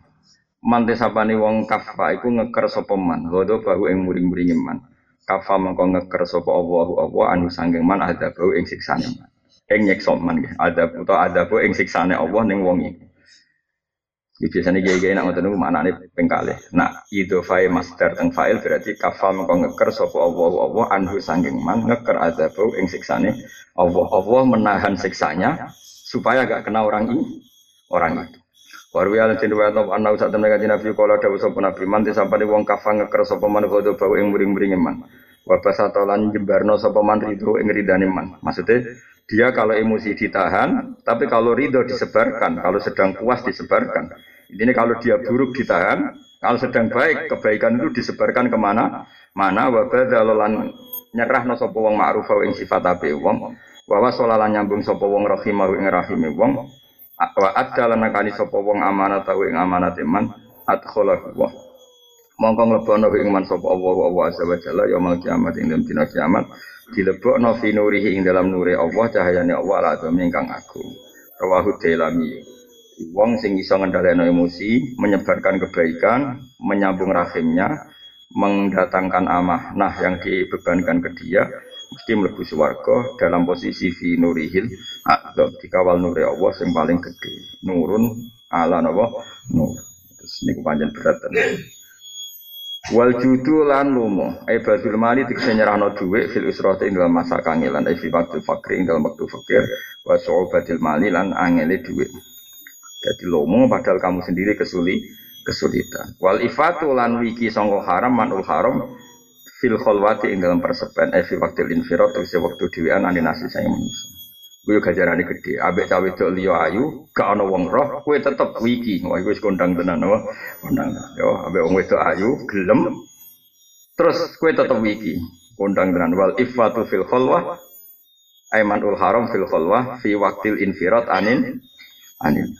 Mante sapane wong kafa iku ngeker sapa man, godo bahu ing muring-muring man. Kafa mengko ngeker sapa Allahu Allah anu sanggeng man ada bau ing siksane man. Ing nyekso man nggih, ada utawa ada bau ing siksane Allah ning wong iki. Di biasanya gaya-gaya nak ngoten mana nih pengkale. Nak itu file master teng file berarti kafal mengko ngeker sopo Allah Allah anhu sangking man ngeker ada bau ing siksane Allah Allah menahan siksanya supaya gak kena orang ini orang itu. Waru ya lantin wa ta anna usat temen kanjeng Nabi kala dawuh sapa Nabi man sampai wong kafal ngeker sapa man kodo bau ing muring-muring man. Wabasatolan jembarno sapa man ridho ing ridane man. Maksudnya dia kalau emosi ditahan, tapi kalau ridho disebarkan, kalau sedang puas disebarkan. Ini kalau dia buruk ditahan, kalau sedang baik kebaikan itu disebarkan ke mana? Mana? Wabadalolan nyerah no sapa wong ma'ruf ing sifat ape wong. Wa wasolalan nyambung sapa wong rahimah ing rahime wong. Wa adala nakani sapa wong amanat ing amanat iman adkhala wa. Mongko nglebono ing man sapa Allah wa azza wa jalla yaumul kiamat ing dalem dina kiamat. Dilebokno fi nurihi ing dalam nuri Allah cahayane Allah ala ingkang agung. Rawahu dalami wong sing iso ngendhaleno emosi menyebarkan kebaikan menyambung rahimnya mendatangkan amanah yang dibebankan ke dia mesti mlebu swarga dalam posisi fi nurihil atau dikawal nuri Allah yang paling gede nurun ala napa? Nur. Terus niku panjang berat wal judu lan lumo. Ai badul mali dikse nyerahno dhuwit fil usrati ing dalam masa kangelan. Ai fi waktu fakir ing dalam waktu fakir. Wa su'ubatil mali lan angele dhuwit jadi lomo padahal kamu sendiri kesulit kesulitan. Wal ifatu lan wiki sangka haram manul haram fil khalwati ing dalam persepen eh fi waktu infirat tegese waktu dhewean ane nasi saya manusia. Kuwi gajarane gede. Ambek cawe wedok liya ayu, gak ana wong roh, kowe tetep wiki. Wah wis kondang tenan apa? Kondang. Yo ambek wong wedok ayu gelem terus kowe tetep wiki. Kondang tenan wal ifatu fil khalwah Aimanul haram fil khalwah fi waktil infirat anin anin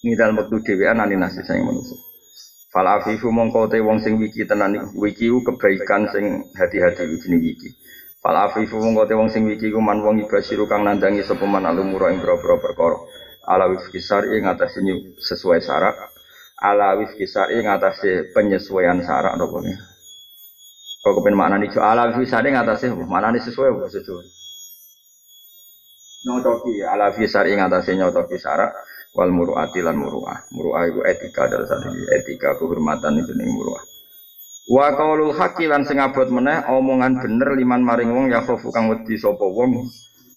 ini dalam waktu dewean nani nasi saya manusia. Fal afifu mongko te wong sing wiki tenan wiki kebaikan sing hati-hati jenenge wiki. Fal afifu mongko te wong sing wiki ku man wong ibasiru kang nandangi sapa man alumura ing boro-boro perkara. Ala wifki syar'i ngatasi sesuai syarat. Ala wifki syar'i ngatasi penyesuaian syarat apa ne. Kok kepen maknani jo ala wifki syar'i ngatasi maknani sesuai apa sesuai. Nyotoki ala wifki syar'i ngatasi nyotoki syarat wal muruati lan muruah. Muruah itu etika dari satu etika kehormatan itu nih muruah. Wa qaulul haqqi lan sing abot meneh omongan bener liman maring wong ya khofu kang wedi sapa wong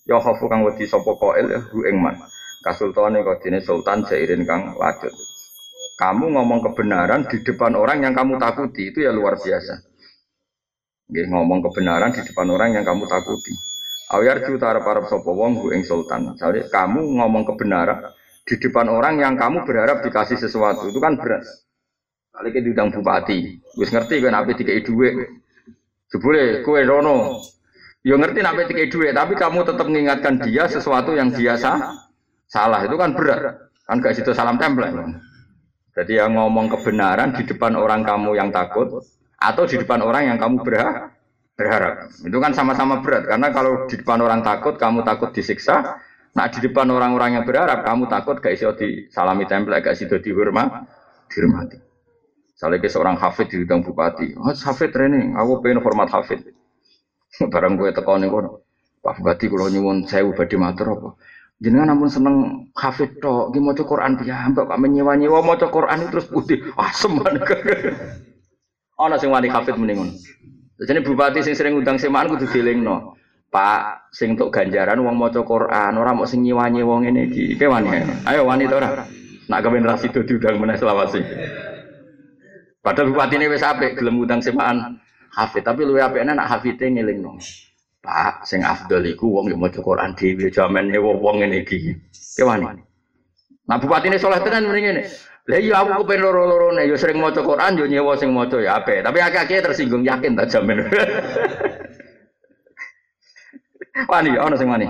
ya khofu kang wedi sapa qail ya hu ing man. Kasultane kodine sultan jairin kang lajut. Kamu ngomong kebenaran di depan orang yang kamu takuti itu ya luar biasa. Nggih ngomong kebenaran di depan orang yang kamu takuti. Awiyar juta para sapa wong hu ing sultan. Misalnya kamu ngomong kebenaran di depan orang yang kamu berharap dikasih sesuatu itu kan berat. Kali ke diundang bupati, wis ngerti kan apa tiga duit. Sebule kue rono, yo ngerti apa tiga duit, tapi kamu tetap mengingatkan dia sesuatu yang biasa salah itu kan berat. Kan gak situ salam tempel. Jadi yang ngomong kebenaran di depan orang kamu yang takut atau di depan orang yang kamu berharap berharap. Itu kan sama-sama berat karena kalau di depan orang takut kamu takut disiksa, Nah di depan orang-orang yang berharap kamu takut gak iso di salami tempel gak iso dihormat, dihormati. Ke seorang hafid di bidang bupati, oh hafid training, aku pengen format hafid. Barang gue tekan nih Pak Bupati kalau nyuwun saya ubah matur apa? Jenengan namun seneng hafid tok, di mau Quran dia, mbak kami nyewa nyewa mau Quran terus putih, asem banget. Oh nasi wani hafid mendingun. Jadi bupati sing sering udang semaan kudu no. Pak sing untuk ganjaran uang maca Quran, orang mau sing nyiwanyi wong ini iki. Ke wani. Ayo wani to ora? Nak kepen ra sido diundang meneh selawasi. Padahal bupati ini apik gelem utang semaan hafid, tapi luwe apikne nak hafite ngelingno. Pak sing afdal iku wong yo maca Quran dhewe jaman wong wong ngene iki. Ke wani. Nah bupati ini soleh tenan mrene ngene. Lah iya aku kepen loro-lorone yo sering maca Quran yo nyewa sing maca ya apik, tapi akeh-akeh tersinggung yakin tak. Wani, ono sing wani.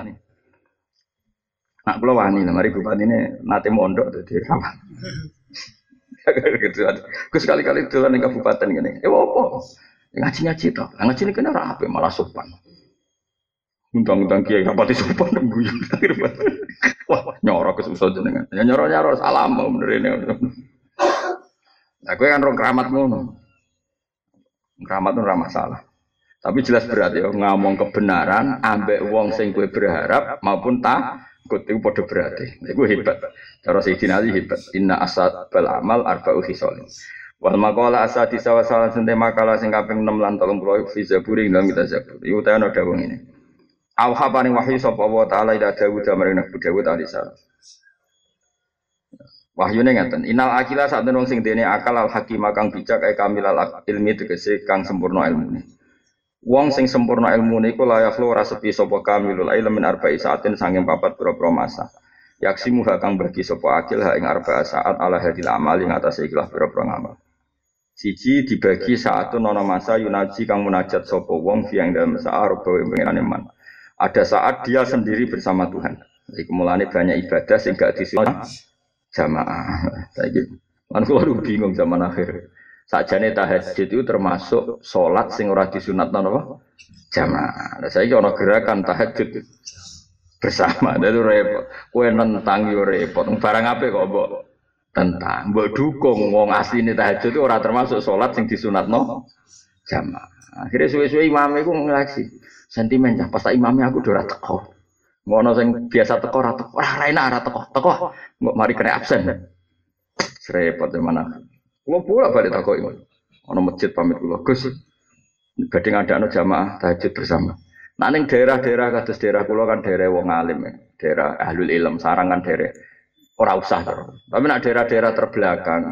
Nak kula wani, mari ini nate mondok dadi rawan. Gus sekali-kali dolan ning kabupaten ngene. Eh opo? Ngaji-ngaji to. Ngaji ini kena rapi malah sopan. Undang-undang kiai rapati sopan guyon. Wah, nyorok kesusah jenengan. Ya nyoro-nyoro salam bener ini. Nah, gue kan rong keramat ngono. Keramat itu ramah salah. Tapi jelas berat ya ngomong kebenaran ambek wong sing kue berharap maupun tak itu pada berarti. Itu hebat. Cara Sayyidina Ali hebat. Inna asad bal amal arba'u khisalin. Wal maqala asadi sawa salah sente makalah sing kaping 6 lan 30 fi zaburi dalam kita zabur. Iku ta ana dawuh ngene. Awha paring wahyu sapa wa taala ila Dawud maring Nabi Dawud alaihi salam. Wahyune ngaten, inal akila sak wong sing dene akal al hakim kang bijak kamil al ilmi tegese kang sempurna ilmune. Wong sing sempurna ilmu niku layak lo ora sepi sapa kamilul ilm min arba'i saatin sanging papat pira-pira masa. Yaksimu kang bagi sapa akil ha ing arba'a saat ala hadil amal ing atase ikhlas ngamal. Siji dibagi saat nono masa yunaji kang munajat sapa wong fi ing dalem saat rupa pengiran iman. Ada saat dia sendiri bersama Tuhan. Jadi mulane banyak ibadah sing gak jamaah. Saiki lan kula bingung zaman akhir. Sakjane tahajud itu termasuk sholat sing ora disunat apa? Jamaah. Nah, saya ono gerakan tahajud bersama. Itu repot. Kue nentang yo repot. Barang apa kok mbok tentang? Mbok dukung wong asline tahajud itu ora termasuk sholat sing disunatno jamaah. Akhirnya suwe-suwe imam iku ngelaksi. Sentimen pas imamnya aku ora teko. Ngono sing biasa teko ora teko. Ora enak ora teko. Teko. Mbok mari kena absen. Repot mana? Kulo pula balik takoi. Ono masjid pamit kulo. Gus, badhe ngadakno jamaah tahajud bersama. Nah ning daerah-daerah kados daerah kulo kan daerah wong alim ya. Daerah ahlul ilm, sarang kan daerah ora usah terus. Tapi nak daerah-daerah terbelakang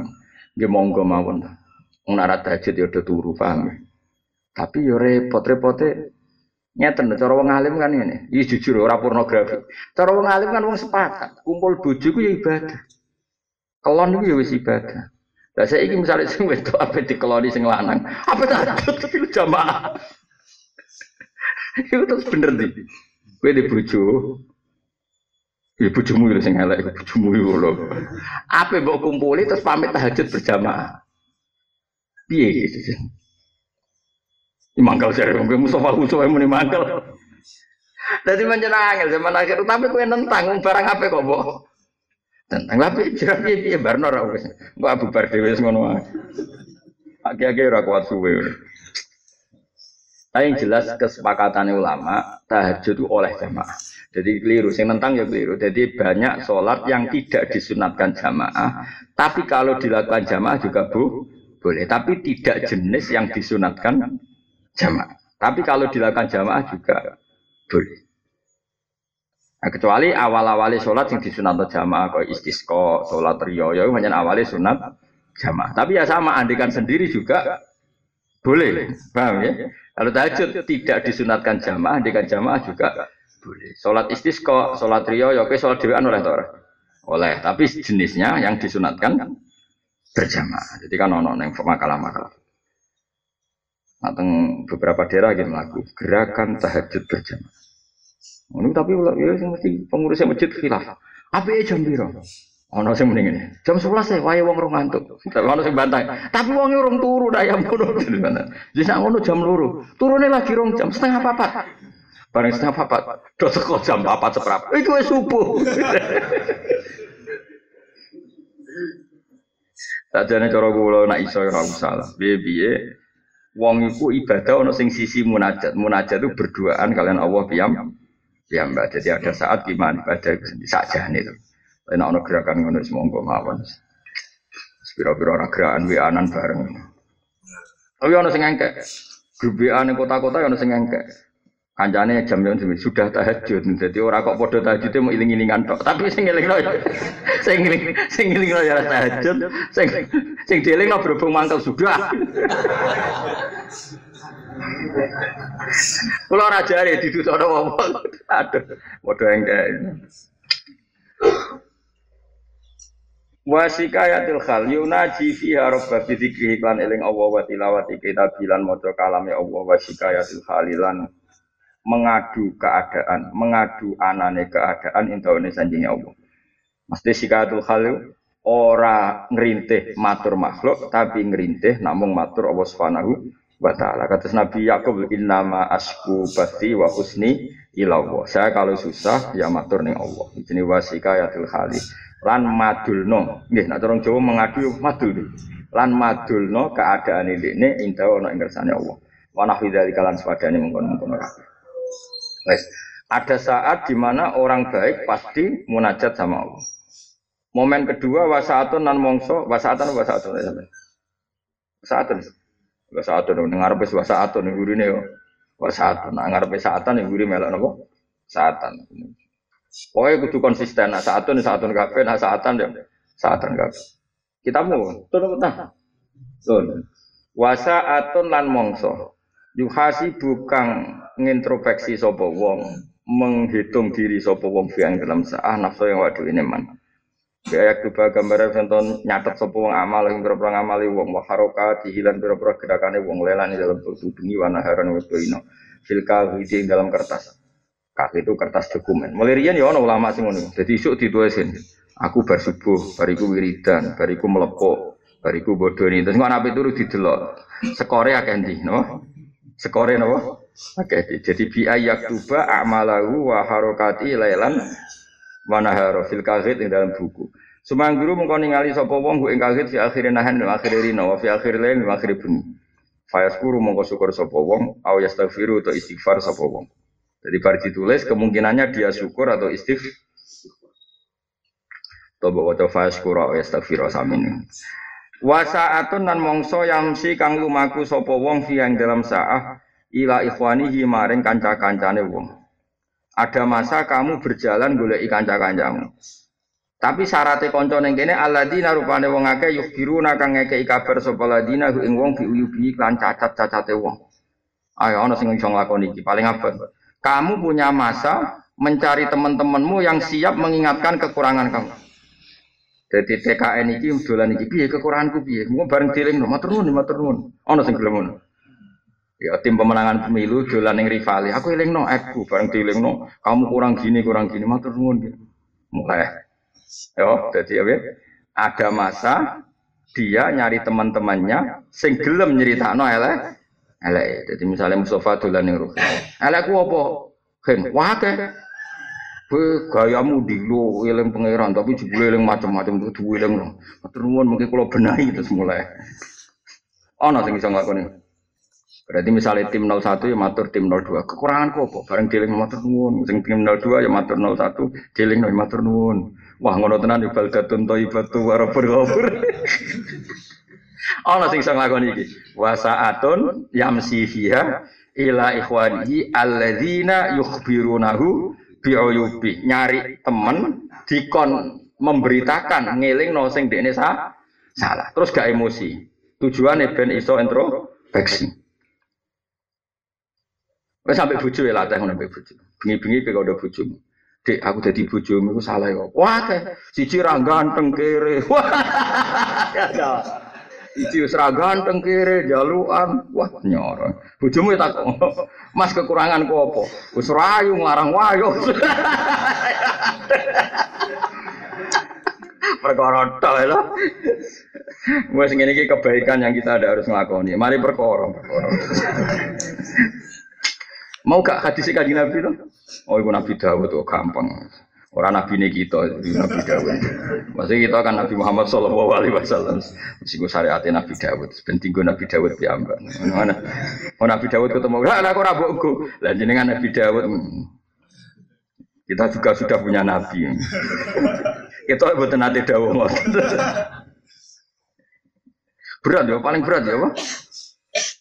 nggih monggo mawon. Nek tahajud ya udah turu paham ya. Tapi yo repot-repote Nyeten, cara wong alim kan ini. Iya jujur ora pornografi. Cara wong alim kan wong sepakat, kumpul bojo ku ya ibadah. Kelon itu ya wis ibadah. Lah saya ini misalnya sing wedok apa dikeloni sing lanang, apa tahajud tapi lu jamaah. Itu terus bener nih. Gue di bojo. Ya bojomu itu sing elek, bojomu itu lho. Apa mbok kumpuli terus pamit tahajud berjamaah. Piye gitu. Ini mangkal sih, mungkin Mustafa Mustafa muni mangkal. Jadi menjenang zaman akhir, tapi kue nentang barang apa kok, Mbok? Tentang tapi piye piye piye barno ora wis engko Abu Bar dhewe wis ngono wae ora kuat suwe Tapi yang jelas kesepakatan ulama tahajud itu oleh jamaah. Jadi keliru, sing tentang ya keliru. Jadi banyak sholat yang tidak disunatkan jamaah, tapi kalau dilakukan jamaah juga bu, boleh. Tapi tidak jenis yang disunatkan jamaah. Tapi kalau dilakukan jamaah juga boleh. Nah, kecuali awal-awali sholat yang disunat jamaah kau istisqo, sholat rio, ya hanya awalnya sunat jamaah. Tapi ya sama andikan sendiri juga boleh, paham ya? Kalau tahajud tidak disunatkan jamaah, andikan jamaah juga boleh. Sholat istisqo, sholat rio, ya oke sholat dewan oleh tora, oleh. Tapi jenisnya yang disunatkan berjamaah. Jadi kan ono yang makalah-makalah. Nah, beberapa daerah gitu lagu gerakan tahajud berjamaah. Ini tapi ya mesti pengurusnya masjid khilaf. Apa ya jam biru? Ono sing mending ini. Jam 11 ya wae wong rong ngantuk. Ono sing bantah. Tapi wong urung turu dah yang ngono. Jadi sak ngono jam loro. Turune lagi rong jam setengah papat. Bareng setengah papat. Do teko jam papat seprap. Iku wis subuh. Sajane cara kula nak iso ora usah. Piye-piye wong iku ibadah ono sing sisi munajat. Munajat itu berduaan kalian Allah piyam Ya mbak, jadi ada saat gimana ibadah saja nih tuh. Tapi nak gerakan ngono semongko mawon. Spiro-spiro orang gerakan wianan bareng. Tapi ono sing engkek. Grup WA kota-kota ono sing engkek. Kancane jam jam sudah tahajud. Jadi orang kok podo tahajud mau iling-ilingan tok. Tapi sing ngeling ya sing ngeling sing ya tahajud. Sing sing dieling berhubung mangkel sudah. Kulo ora jare didutokno wong. Aduh, padha engke. Wasikayatil khal yunaji fiha rabba bi dzikri lan eling Allah wa tilawati kitabilan maca kalame Allah wasikayatil khalilan mengadu keadaan, mengadu anane keadaan intaune sanjinge Allah. Mesti sikayatul khal ora ngerintih matur makhluk tapi ngerintih namung matur Allah Subhanahu wa taala. Kata Nabi Yakub innama asku bati wa husni ilawo. Saya kalau susah ya matur ning Allah. Ini wasika ya khali. Lan madulno. Nggih, nek orang Jawa mengadu madul. Lan madulno keadaan ini inta ana ing kersane Allah. Wa nahwi dzalika lan swadane mengkon-mengkon Wes, ada saat di mana orang baik pasti munajat sama Allah. Momen kedua wasaatun nan mongso, wasaatan wasaatun ya sampean. Wasaatun. Wasaatun ning ngarepe wasaatun ning gurine yo. Wasaatun nang ngarepe saatan ning gurine melok napa? Saatan. Pokoknya kudu konsisten, nah saatun saatun kabeh, nah saatan ya saatan kabeh. Kita mau, turun petah. Turun. Wasaatun lan mongso. Yuhasi bukan ngintrospeksi sapa wong, menghitung diri sapa wong fi dalam saah nafsu yang waduh ini man. Kayak tuba gambar contoh nyatet sapa wong amal yang berapa ngamali wong wa haroka dihilan berapa gerakane wong lelan dalam tubuh bengi wa naharan wa ino fil kahwi dalam kertas. Kak itu kertas dokumen. Mulai rian ya ono ulama sing ngono. Dadi isuk ditulisin. Aku bar subuh, bariku wiridan, bariku melepok, bariku bodoni. Terus kok nabi turu didelok. Sekore akeh ndi, no? Akeh. Jadi bi tuba a'malahu wa harokati mana haro fil kahit ing dalam buku. Sumangguru mengko ningali sapa wong ing kahit fi akhir nahan wa akhir rina wa fi akhir lain wa akhir bunyi. Fayaskuru mongko syukur sapa wong au yastaghfiru atau istighfar sapa wong. Jadi bar ditulis kemungkinannya dia syukur atau istighfar. Toba waca fayaskuru au yastaghfiru samin. Wa sa'atun nan mongso yamsi kang lumaku sapa wong fi dalam saah ila ikhwanihi maring kanca-kancane wong. Ada masa kamu berjalan golek kanca-kancamu. Tapi syaratnya konco neng kene aladina rupane wong akeh yukhbiruna kang ngekeki kabar sapa ladina ing wong biuyubi klan cacat-cacate wong. Ayo ana sing iso nglakoni iki paling abot. Kamu punya masa mencari teman-temanmu yang siap mengingatkan kekurangan kamu. Jadi TKN iki dolan iki piye kekuranganku piye? Mau bareng dilingno matur nuwun matur nuwun. Ana sing gelem ngono. Ya tim pemenangan pemilu dolan ning rivali. Aku elingno aku bareng dielingno kamu kurang gini kurang gini matur nuwun. Mulai. Yo, jadi apa? Ada masa dia nyari teman-temannya sing gelem nyeritakno elek elek. Jadi misalnya Mustafa dolan ning ruh. Elekku apa? Hen, wae Kowe gayamu dilo eling pangeran tapi jebule eling macam-macam kudu eling. Matur nuwun mungkin kula benahi terus mulai. Ana sing iso nglakoni. Berarti misalnya tim 01 ya matur tim 02. Kekurangan kok apa? Bareng dealing matur nuwun. Sing tim 02 ya matur 01, dealing ya matur nuwun. Wah ngono tenan ibadatun thayyibatu wa rabbul ghafur. Ana sing iso nglakoni iki. Wa sa'atun yamsi fiha ila ikhwanihi alladzina yukhbirunahu bi'uyubi. Nyari temen dikon memberitakan ngeling no sing dekne salah. Terus gak emosi. Tujuannya ben iso introspeksi. Wes sampai bojo ya latih ngono sampai bojo. Bengi-bengi kowe udah bojo. Dek, aku jadi bojomu iku salah ya. Wah, siji ra ganteng kere. Wah. Ya, Siji wis ra ganteng kere jaluan. Wah, nyoro. Bojomu ya tak Mas kekurangan ku apa? Wis rayu nglarang wayo. perkara tok lho. Wes ngene iki kebaikan yang kita ada harus nglakoni. Mari perkara, perkara. Mau gak hadis kaji Nabi itu? Oh, itu Nabi Dawud tuh gampang. Orang Nabi ini kita, Nabi Dawud. Maksudnya kita kan Nabi Muhammad Shallallahu Alaihi Wasallam. Meskipun syariatnya Nabi Dawud, penting gue Nabi Dawud piambak. Mana? Oh Nabi Dawud ketemu, lah aku rabukku. Lah jenengan Nabi Dawud. Hmm. Kita juga sudah punya Nabi. Kita buat nanti Dawud. berat ya, paling berat ya, apa?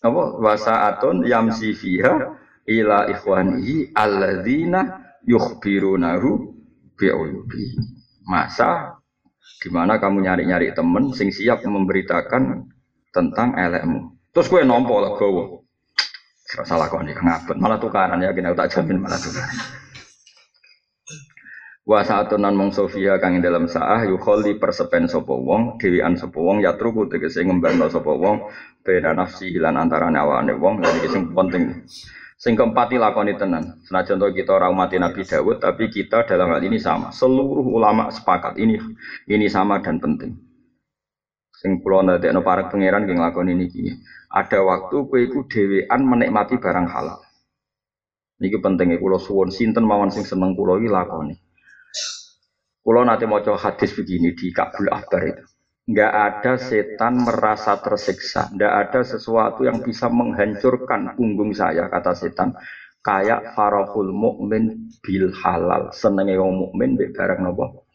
Apa? Wasaatun yamsi fiha ila ikhwanihi alladzina yukhbirunahu bi'uyubi. Masa di mana kamu nyari-nyari temen sing siap memberitakan tentang elekmu. Terus gue nompo lah gue. Salah kok nih ngabut malah tukaran ya gini tak jamin malah tukaran. Wa saatunan mong sofia kang dalam saah yukholi persepen sapa wong dewian sapa wong ya truku tegese ngembangno sapa wong beda nafsi lan antara awane wong lan iki sing penting. Sing keempat lakoni tenan. Senajan to kita ora umat Nabi Dawud, tapi kita dalam hal ini sama. Seluruh ulama sepakat ini ini sama dan penting. Sing kula ndadekno para pangeran nggih nglakoni niki. Ada waktu kowe iku menikmati barang halal. Niki pentingnya kula suwun sinten mawon sing seneng kula iki lakoni. Kula nate maca hadis begini di Kabul Akbar itu nggak ada setan merasa tersiksa, nggak ada sesuatu yang bisa menghancurkan punggung saya kata setan. Kayak farahul mukmin bil halal, senengnya wong mukmin be barang nopo.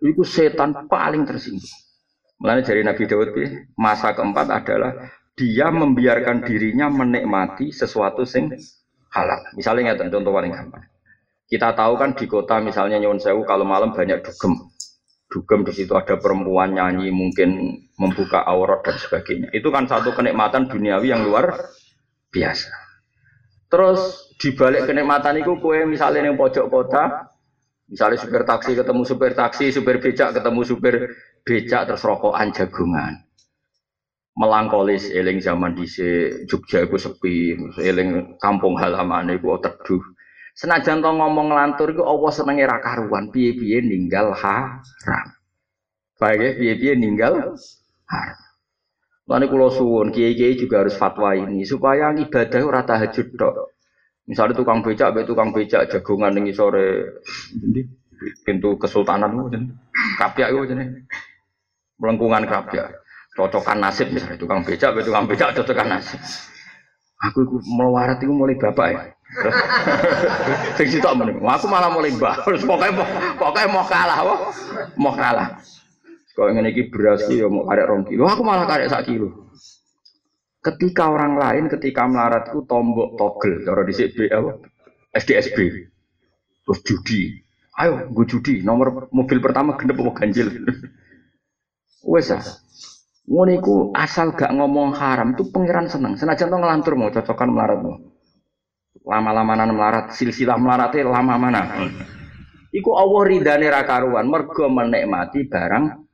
Itu setan paling tersinggung. Mulanya dari Nabi Daud masa keempat adalah dia membiarkan dirinya menikmati sesuatu sing halal. Misalnya contoh paling gampang. Kita tahu kan di kota misalnya Nyon Sewu kalau malam banyak dugem dugem di situ ada perempuan nyanyi mungkin membuka aurat dan sebagainya itu kan satu kenikmatan duniawi yang luar biasa. Terus dibalik kenikmatan itu kue misalnya yang pojok kota, misalnya supir taksi ketemu supir taksi, supir becak ketemu supir becak terus rokokan jagungan. Melangkolis eling zaman di Jogja itu sepi, eling kampung halaman itu teduh. Senajan to ngomong ngelantur itu Allah senenge ra karuan, piye-piye ninggal haram. Baik ya, piye-piye ninggal haram. Lalu kulo suwun, kiai-kiai juga harus fatwa ini supaya ibadah ora tahajud tok. Misalnya tukang becak, be tukang becak jagongan ning sore. Pintu kesultanan itu kapyak itu jadi melengkungan kapyak cocokan nasib misalnya tukang becak be tukang becak cocokan nasib. Aku itu melawarat itu mulai bapak ya sing sitok meneng aku malah mulai mbah pokoknya pokoknya mau kalah mau kalah kalau ingin iki beras ya mau karek rong kilo, aku malah karek sak kilo. Ketika orang lain ketika melarat itu tombok togel, cara di CB apa? SDSB. Terus judi. Ayo, gue judi. Nomor mobil pertama genep mau ganjil. Wes ah. Ngono asal gak ngomong haram itu pangeran seneng. Senajan tuh ngelantur mau cocokan melarat mau. Lama-lama melarat, silsilah melaratnya lama mana. Iku Allah ridane ra karuan mergo menikmati barang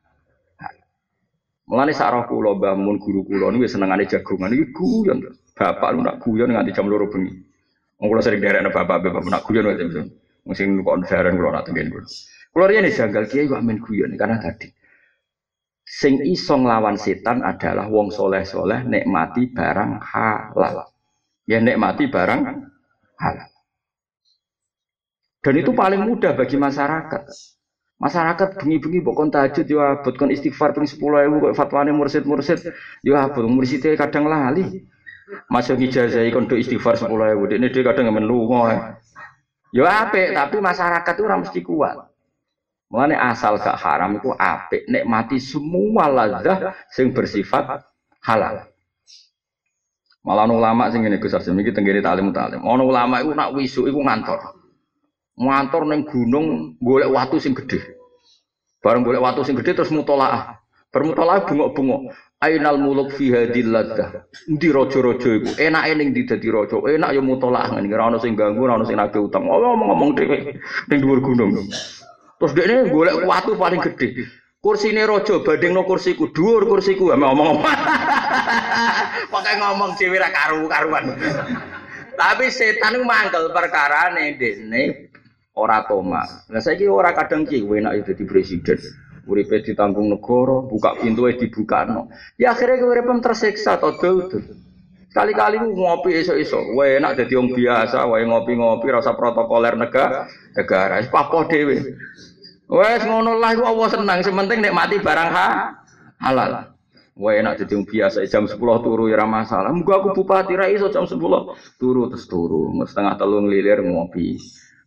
Mulane sak roh kula Mbah Mun guru kula niku senengane jagongan iki guyon. Bapak lu nak guyon nganti jam 2 bengi. Wong kula sering derekne bapak bapak nak guyon wae mesti. Mesti kok ndaran kula nak tengen kula. Kula riyen janggal kiai kok amin guyon karena tadi sing iso nglawan setan adalah wong soleh-soleh nikmati barang halal. Ya nikmati barang halal. Dan itu paling mudah bagi masyarakat. Masyarakat bengi-bengi bukan tahajud ya abot kon istighfar ping 10.000 kok fatwane mursid-mursid ya abot murside kadang lali. Masuk ngijazahi kon do istighfar 10.000 dekne dhewe kadang men lunga. Ya apik tapi masyarakat itu ora mesti kuat. Mulane asal gak haram itu apik nikmati semua lazah sing bersifat halal. Malah ulama sing ngene Gus Arsim iki tenggene talim talim. Ono ulama iku nak wisu iku ngantor. Ngantor neng gunung golek watu sing gede. Bareng golek watu sing gede terus mutolaah. Bermutolaah bungok-bungok. Ainal muluk fi hadil laddah. Endi raja-raja iku? Enake ning ndi dadi raja? Enak ya mutolaah ngene. Ora sing ganggu, ora ono sing nagih utang. Oh, ngomong-ngomong dhewe ning dhuwur gunung. Terus dekne golek watu paling gede. Kursine raja bandingno kursiku, dhuwur kursiku. Ame ngomong. Pakai ngomong dhewe karu-karuan. Tapi setan itu mangkel perkara nih dene ora toma. Nah saya kira ora kadang ki enak di presiden. Uripe ditanggung negara, buka pintu dibuka no. Ya akhirnya uripem tersiksa atau tuh. Kali-kali ngopi esok-esok, wae enak jadi orang biasa, wae ngopi-ngopi rasa protokoler negara, negara, papo dewe. Wes ngono lah, Allah senang, sementing nikmati barang ha, halal. Wah enak jadi biasa jam 10 turu ya masalah. Muga aku bupati ra iso jam 10 turu terus turu. Setengah telung lilir ngopi.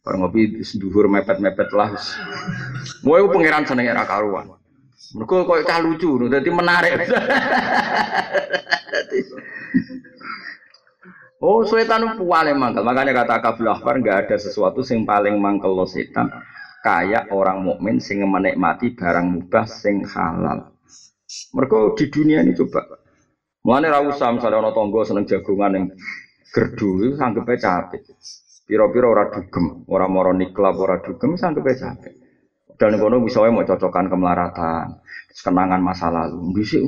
Bar ngopi dhuwur mepet-mepet lah. Mau iku pangeran senenge ra karuan. Mergo koyo cah lucu, dadi menarik. oh, setan paling mangkel. Makanya kata Kabul Akbar nggak ada sesuatu sing paling mangkel lo setan kayak orang mukmin sing menikmati barang mubah sing halal. Mereka di dunia ini coba. Mulane ra usah misale ana tangga seneng jagongan ning gerdu iku sanggepe capek. Piro-piro ora dugem, ora moro niklap, ora dugem sanggepe capek. Dan kono bisa mau cocokan kemelaratan, kenangan masa lalu. Dhisik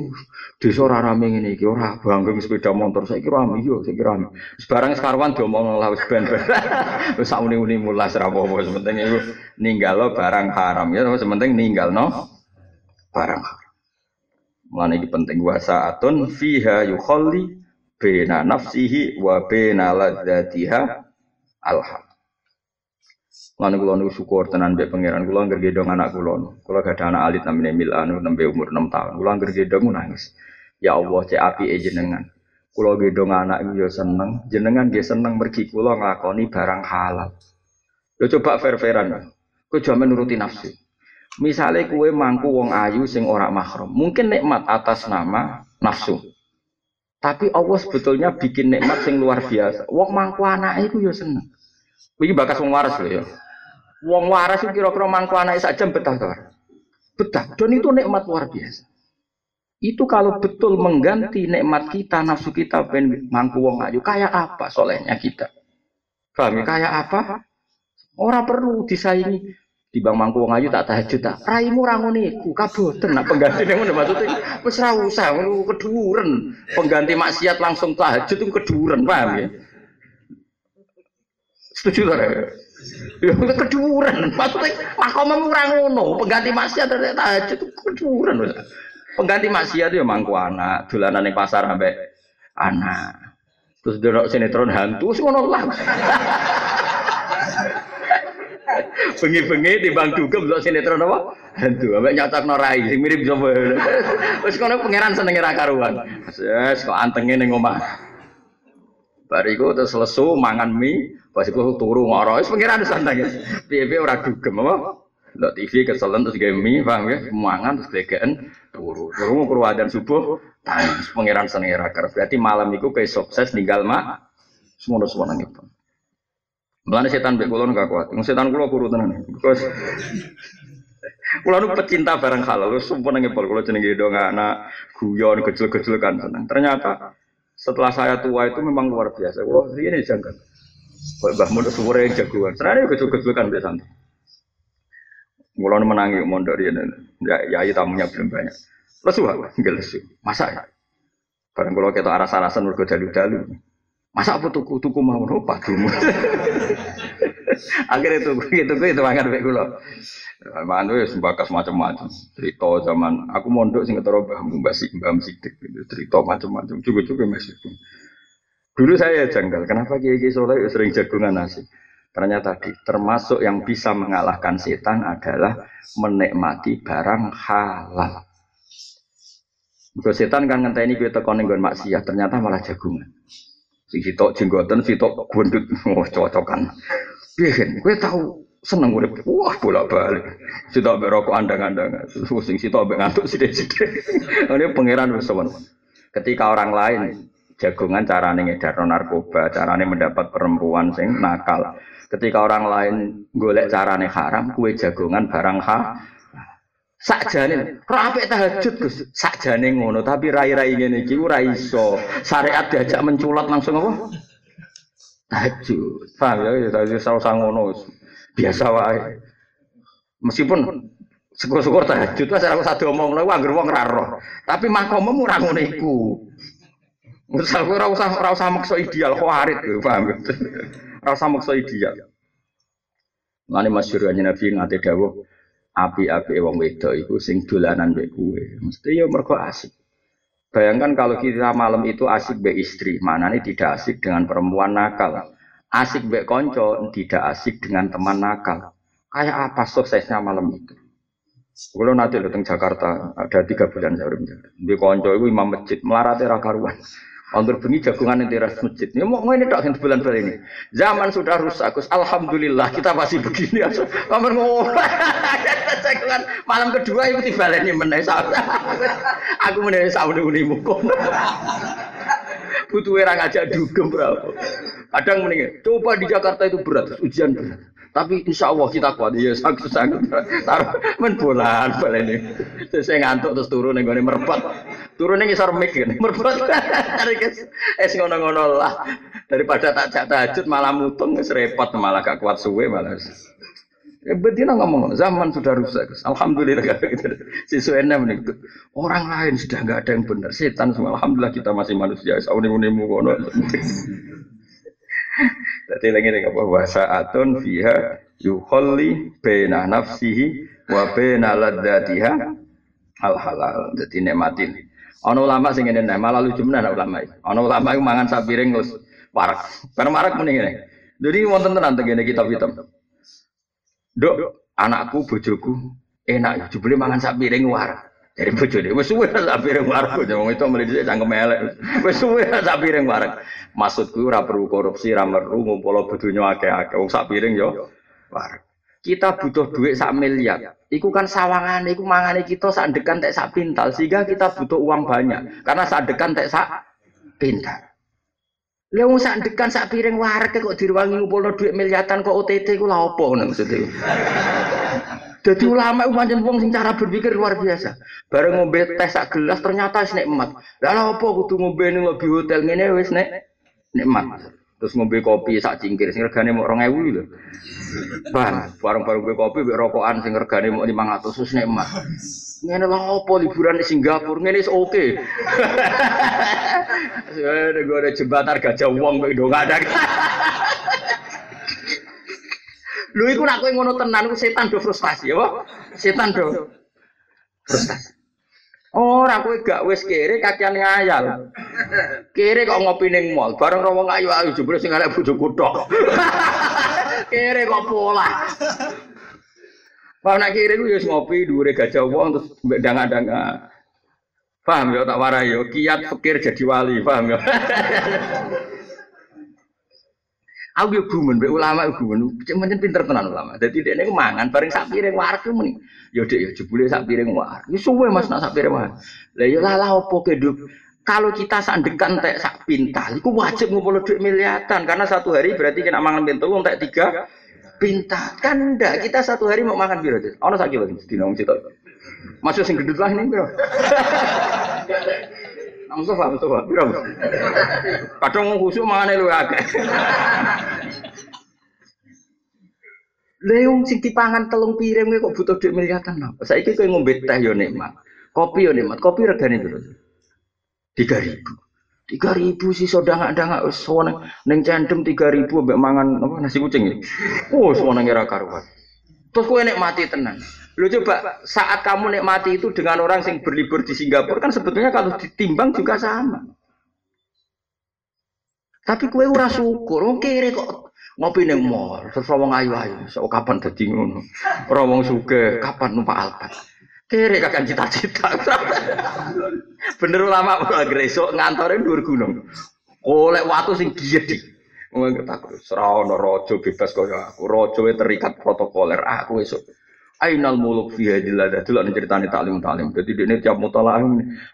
desa ora rame ngene iki, ora bangga sepeda motor saiki rame yo, saiki rame. Sebarang sekarwan diomong lah wis ben. Wis sauni-uni mulas ra apa-apa, sementing iku ninggalo barang haram ya, sementing ninggalno barang haram. Mulane iki penting wasaatun fiha yukhalli bena nafsihi wa bena ladzatiha alham. Mulane kula niku syukur tenan mbek pangeran kula anggere gendong anak kula. Kula gak ada anak alit namine Milan nembe umur 6 tahun. Kula anggere gendong nangis. Ya Allah cek api e jenengan. Kula gendong anak iku ya seneng, jenengan dia seneng mergi kula nglakoni barang halal. Yo coba fair-fairan. Kowe jaman nuruti nafsu. Misalnya kue mangku wong ayu sing ora mahram, mungkin nikmat atas nama nafsu. Tapi Allah sebetulnya bikin nikmat sing luar biasa. Wong mangku anak itu ya seneng. Iki bakas wong waras lho ya. Wong waras itu kira-kira mangku anak sak jam betah to. Betah. Dan itu nikmat luar biasa. Itu kalau betul mengganti nikmat kita, nafsu kita ben mangku wong ayu, kayak apa solehnya kita? Paham ya? Kayak apa? Orang perlu disaingi di bang mangku wong ayu tak tahajud tak. Raimu ra ngono iku, kaboten nak pengganti ngono maksudnya wis ra usah keduren. Pengganti maksiat langsung tahajud itu keduren, paham ya? Setuju ta? Ya keduren. Maksudnya makommu ora ngono, pengganti maksiat tahajud itu keduren. Pengganti maksiat ya mangku anak, dolanan ning pasar sampai anak. Terus delok sinetron hantu ngono lah. Bengi-bengi bang dugem delok sinetron apa? Hantu, ambek nyatakno rai sing mirip sapa. Wis kono pangeran senenge ra karuan. Wes kok antenge ning omah. Bariku terus lesu mangan mie, pas iku turu ngoro, wis pangeran santai. Piye-piye ora dugem apa? Ndak TV keselen terus gawe mie, paham ya? Mangan terus glegeken turu. Turu mau keluar dan subuh, tangis pangeran seneng rakar. Berarti malam itu kayak sukses ninggal mak. Semono semono itu. Mulane setan mbek kula enggak kuat. Wong setan kula kuru tenan. Because Kula nu pecinta barang halal, sumpah nang ngepol kula jenenge dong anak guyon kecil-kecil kan senang. Ternyata setelah saya tua itu memang luar biasa. Kula ini janggal. Mbah Mun suwure jagoan. Senane kecil-kecil kan biasa. Mulai menangi mondok dia, ya, ya tamunya belum banyak. Lesu? Enggak lesu. Masa ya? Barang kalau kita aras-arasan mergo dalu-dalu. Masa apa tuku tuku mau lupa tuh? Akhirnya tuku itu itu mangan baik kula. Mangan itu sembakas macam-macam. Cerita zaman aku mondok sing ketara Mbah Mbah Sik Mbah Sidik gitu. Cerita macam-macam. Juga-juga masih. Dulu saya janggal, kenapa Kiai Kiai Soleh sering jagungan nasi? Ternyata tadi termasuk yang bisa mengalahkan setan adalah menikmati barang halal. Kalau setan kan ngenteni kowe teko ning maksiat, ternyata malah jagungan. Si sitok jenggoten, sitok gundut, oh cocokan. Piye kowe tahu seneng urip. Wah, bolak-balik. Sitok mbek rokok andang-andang. Sing sitok mbek ngantuk sithik-sithik. Ini pangeran wis Ketika orang lain jagungan carane ngedar narkoba, carane mendapat perempuan sing nakal. Ketika orang lain golek carane haram, kue jagongan barang ha. Sakjane rapi tahajud Gus. Sakjane ngono, tapi rai-rai ngene iki ora iso. Syariat diajak menculat langsung apa? Tahajud. Paham ya, ya tadi usah ngono. Biasa wae. Meskipun syukur-syukur tahajud wis ora usah diomongno anggere wong ra roh. Tapi makommu ora ngono iku. Ora usah ora usah maksa ideal khawarit, paham. Ora usah maksa ideal. Mane masyhur Nabi ngate dawuh api-api wong wedok iku sing dolanan mbek kowe. Mesti ya mergo asik. Bayangkan kalau kita malam itu asik be istri, mana nih tidak asik dengan perempuan nakal. Asik be konco, tidak asik dengan teman nakal. Kayak apa suksesnya malam itu? Kalau nanti datang Jakarta ada tiga bulan saya udah Di konco itu imam masjid melarat era karuan. Anggur bengi jagungan di teras masjid. Ini mau ini tak bulan-bulan ini. Zaman sudah rusak. Alhamdulillah kita masih begini. Kamu ngomong. jagungan malam kedua itu tiba lagi meneh Aku meneh sama dengan mukom. Butuh orang ngajak dugem berapa. Kadang mendingan. Coba di Jakarta itu berat, ujian berat. Tapi insya Allah kita kuat. Ya sanggup sanggup. Taruh men bulan balen ini. Terus saya ngantuk terus turun nih gue merpat. Turun nih ngisar mik. Merpat. Cari es ngono-ngono lah. Daripada tak cak tahajud malah mutung repot malah gak kuat suwe malah. Ya betina ngomong zaman sudah rusak. Alhamdulillah gitu. Si Suena menikut. Orang lain sudah nggak ada yang benar. Setan semua. Alhamdulillah kita masih manusia. Sauni-unimu kono. Jadi lagi nih apa bahasa atun fiha yuholli bena nafsihi wa bena ladatiha al halal. Jadi nikmatin. Ono ulama sing ngene malah lucu menan ulama iki. Ono ulama iku mangan sak piring terus warak. Karena warak muni ngene. Jadi wonten tenan tengene kitab hitam. Dok, anakku bojoku enak ya jebule mangan sak piring warak. Dari bojone wis suwe sak piring warak wong itu dhisik cangkem elek. Wis suwe sak piring warak. Maksudku ora perlu korupsi, ora perlu ngumpul bodonya akeh-akeh. Wong sak piring yo warak. Kita butuh duit sak miliar. Iku kan sawangan, iku mangane kita sak dekan tek sak pintal sehingga kita butuh uang banyak. Karena sak dekan tek sak pintal. Lha wong sak dekan sak piring warak kok diruangi ngumpulno duit miliatan kok OTT ku lha opo ngono maksudnya. Jadi ulama itu pancen wong sing cara berpikir luar biasa. Bareng ngombe teh sak gelas ternyata wis nikmat. Lah apa kudu ngombe ning lobby hotel ngene wis nek nikmat. Terus ngombe kopi sak cingkir sing regane mok 2000 lho. Bang, bareng-bareng ngombe kopi mbek rokokan sing regane mok 500 wis nikmat. Ngene lho apa liburan di Singapura ngene wis oke. Ada gue ada jembatan gajah wong mbek dong ada. Lho iku nek kowe ngono tenan ku setan do frustasi apa? Setan do frustasi. Ora kowe gak wis kere kakian ngayal. Kere kok ngopi ning mall, bareng wong ayu-ayu jebule sing arek bojoku tok. kere kok pola. Pak nak kiri ku ya ngopi dhuwure gajah wong terus mbek danga-danga. Paham ya tak warai yo kiat pikir jadi wali, paham ya. Aku yo gumen mbek ulama yo gumen. Cek pinter tenan ulama. Dadi dekne ku mangan bareng sak piring warak ku muni. Yo dek yo jebule sak piring warak. Wis suwe Mas nak sak piring warak. Lah yo opo keduk. Kalau kita sandekan tek sak pintal, itu wajib ngumpul duit miliatan karena satu hari berarti kena mangan pintu tek tiga pintal. Kan enggak, kita satu hari mau makan biru. Ono sak kilo dina wong sitok. Masuk sing gedut lah ini bro. Mustafa, Mustafa, piro? Kadang khusuk mangane luwe akeh. Leung sing dipangan telung piring kok butuh duit miliatan apa? Saiki kowe ngombe teh yo nikmat. Kopi yo nikmat. Kopi regane piro? 3000. 3000 sih sodang-dangak wis sono ning cendem 3000 mbek mangan apa nasi kucing ya. Oh, sono ngira karuan. Terus kowe nikmati tenan. Lo coba saat kamu nikmati itu dengan orang yang berlibur di Singapura kan sebetulnya kalau ditimbang juga sama. Tapi kue ora syukur, kere kok ngopi neng mall, terus wong ayu-ayu, so kapan dadi ngono. Ora wong sugih, kapan numpak Alphard. Kere kakak cita-cita. Bener ulama ora gresok ngantore dhuwur gunung. Oleh watu sing gede. Wong takut, ora ono raja bebas kaya aku. Raja terikat protokoler, aku esuk Ainal muluk fi hadil lada. Delok ning critane taklim taklim. Dadi dekne tiap mutalaah.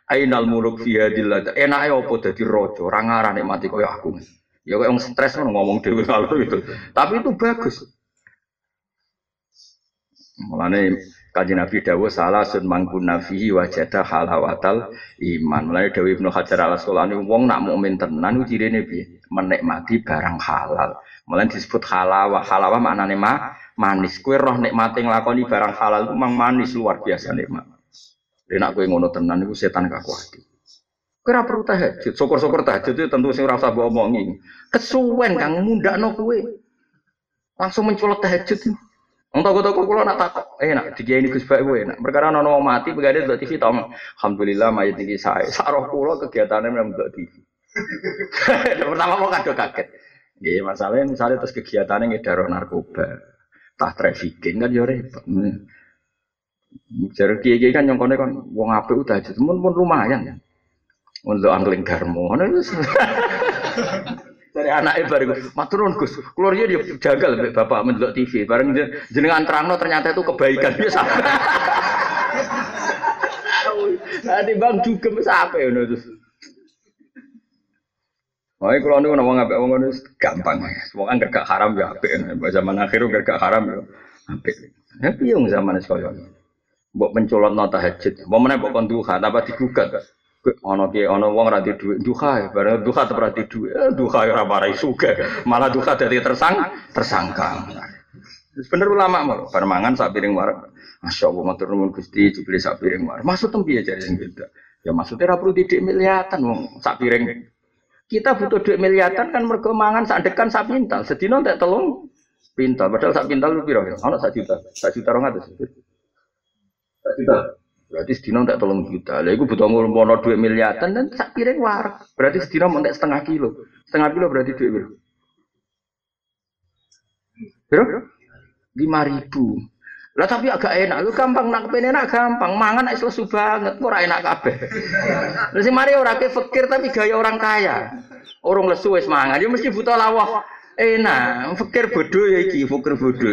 Ainal muluk fi hadil lada. Enake apa dadi raja? Ora ngarah nikmati kaya aku. Ya kok yang stres ngomong dhewe kalau itu. Tapi itu bagus. Mulane Kaji Nabi Dawo salah sun mangkun nafihi wajada halawatal iman. Mulai Dawi Ibnu Hajar al Asqalani wong nak mukmin tenan cirine piye? Menikmati barang halal. Mulai disebut halawa. Halawa maknane ma manis. Kue roh nikmati nglakoni barang halal itu memang manis luar biasa nikmat. Dan aku yang ngono tenan itu setan gak kuat. Kue ora perlu tahajud. Syukur-syukur tahajud itu tentu sing ora usah mbok omongi. Kesuwen kang mundakno kue. Langsung mencolot tahajud. Wong toko-toko kula nak takok, enak dikiai ini Baik kowe enak. Perkara wong mati begade delok TV tau. Alhamdulillah mayit iki sae. Sak roh kula kegiatane memang delok TV. Pertama mau kado kaget. Nggih, masalahnya misalnya terus kegiatannya ngedaro narkoba tah trafficking kan ya repot. Jadi kiai kan nyongkone kan wong apik udah aja, pun pun lumayan ya. Untuk angling garmo, dari anaknya baru maturun gus, keluarnya dia jagal bapak mendelok TV, bareng jenengan terangno ternyata itu kebaikan biasa. Nanti bang juga sampai ya terus. Oh, kalau nih ngomong apa ngomong itu gampang ya. Kan gak haram ya apik. Zaman akhir gak haram ya apik. Ya piye zaman sekolah. Mbok pencolot nota hajat. Mau mana mbok kon duha apa digugat. Ono ki ono wong ra duwe duha ya bareng duha tetep ra duwe. Eh, duha ora marai suga. Malah duha dadi tersang tersangka. Bener ulama mau permangan sak piring war. Masya Allah matur nuwun Gusti jebule sak piring war. Maksud tempi aja yang beda. Ya maksudnya ra perlu didik wong sak piring kita butuh duit miliatan kan mergo mangan sak dekan sak pintal. Sedina tak telung pintal. Padahal sak pintal lu piro? Ono sak juta. Sak juta 200. Sak juta. Berarti sedina tak telung juta. Lah iku butuh ngulmono duit miliatan dan sak piring war. Berarti sedina mau setengah kilo. Setengah kilo berarti duit piro? Piro? Lima ribu. Lah tapi agak enak, lu gampang nak enak gampang, mangan nek lesu banget, ora enak kabeh. Lah sing mari ora fakir tapi gaya orang kaya. Orang lesu wis mangan, ya mesti butuh lawah enak. Fakir bodoh ya iki, fakir bodoh.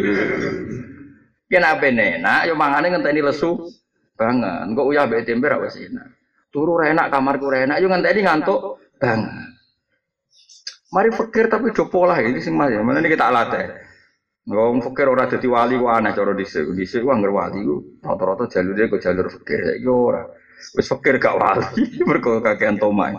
Yen ape enak, yo mangane ngenteni lesu banget. Engko uyah mbek tempe ra wis enak. Turu ora enak, kamarku ora enak, yo ngenteni ngantuk banget. Mari fakir tapi jopo lah ini sing mas, mana ini kita latih. Wong fakir ora dadi wali ku aneh cara dhisik. Dhisik ku anggere wali ku rata-rata jalure ku jalur fakir saiki ora. Wis fakir gak wali mergo kakean tomai.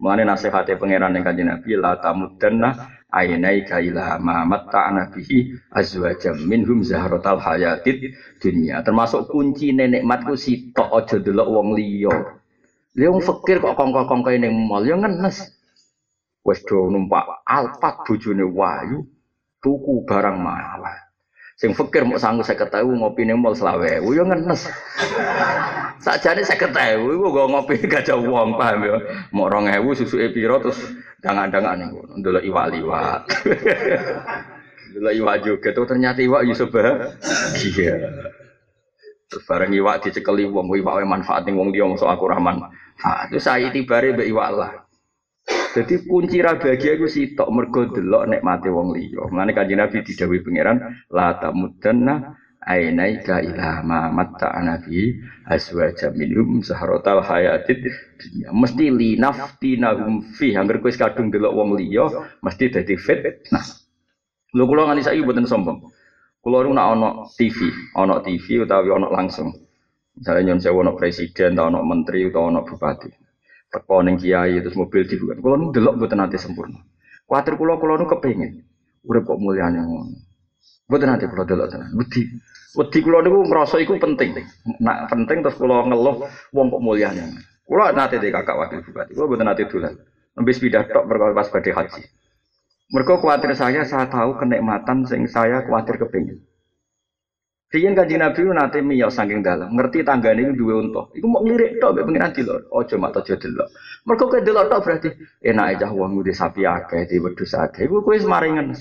Mulane nasihate pangeran ning Kanjeng Nabi la tamudanna ainai kaila mamat ta'ana bihi azwajam minhum zahratal hayatid dunia. Termasuk kunci nikmatku sitok aja delok wong liya. Lha wong fakir kok kongko-kongko ning mall ya ngenes. Wis do numpak alpat bojone wayu tuku barang mahal. Sing fikir mau sanggup saya ketahui ngopi nih mall selawe, yo ngenes. Saja nih saya ketahui, gue ngopi gak jauh uang paham ya. Mau orang ewu susu epiro terus jangan-jangan nih, dulu iwa liwat. Dulu iwa juga tuh ternyata iwa Yusuf Iya. Terus bareng iwa dicekeli wong, iwa manfaat nih wong dia masuk aku rahman. Ah, itu saya tibare be iwa lah. Jadi kunci ra bahagia iku sitok mergo delok nikmate wong liya. Mulane Kanjeng Nabi didhawuhi pangeran la tamudanna ainaika ila ma matta'ana bi azwaja minhum saharatal hayatid dunya. Mesti li naftinahum fi hanger kowe kadung delok wong liya mesti dadi fit. Nah. Lho kula ngani saiki mboten sombong. Kula nak ana TV, ana TV utawi ana langsung. Misalnya nyon sewu ana presiden, ana menteri, atau ana bupati teko kiai terus mobil dibuka. Kulo nu delok mboten nate sempurna. Kuatir kulo kulo nu kepengin urip kok mulyane ngono. Mboten nate kulo delok tenan. Wedi. Wedi kulo niku ngrasa iku penting. Nak penting terus kulo ngeluh wong kok mulyane. Kulo nate de kakak wakil bupati. Kulo mboten nate dolan. Nembe sepeda tok perkara pas badhe haji. Khawatir saya, saya tahu kenikmatan sing saya khawatir kepingin. Riyen kanjeng Nabi nate miyos saking dalam, ngerti tanggane iki duwe unta. Iku mau ngelirik tok mek pengiran dilok. Aja mak aja delok. Mergo kowe delok tok berarti enak aja wong ngudi sapi akeh, di wedhus akeh. Iku kowe semaringan.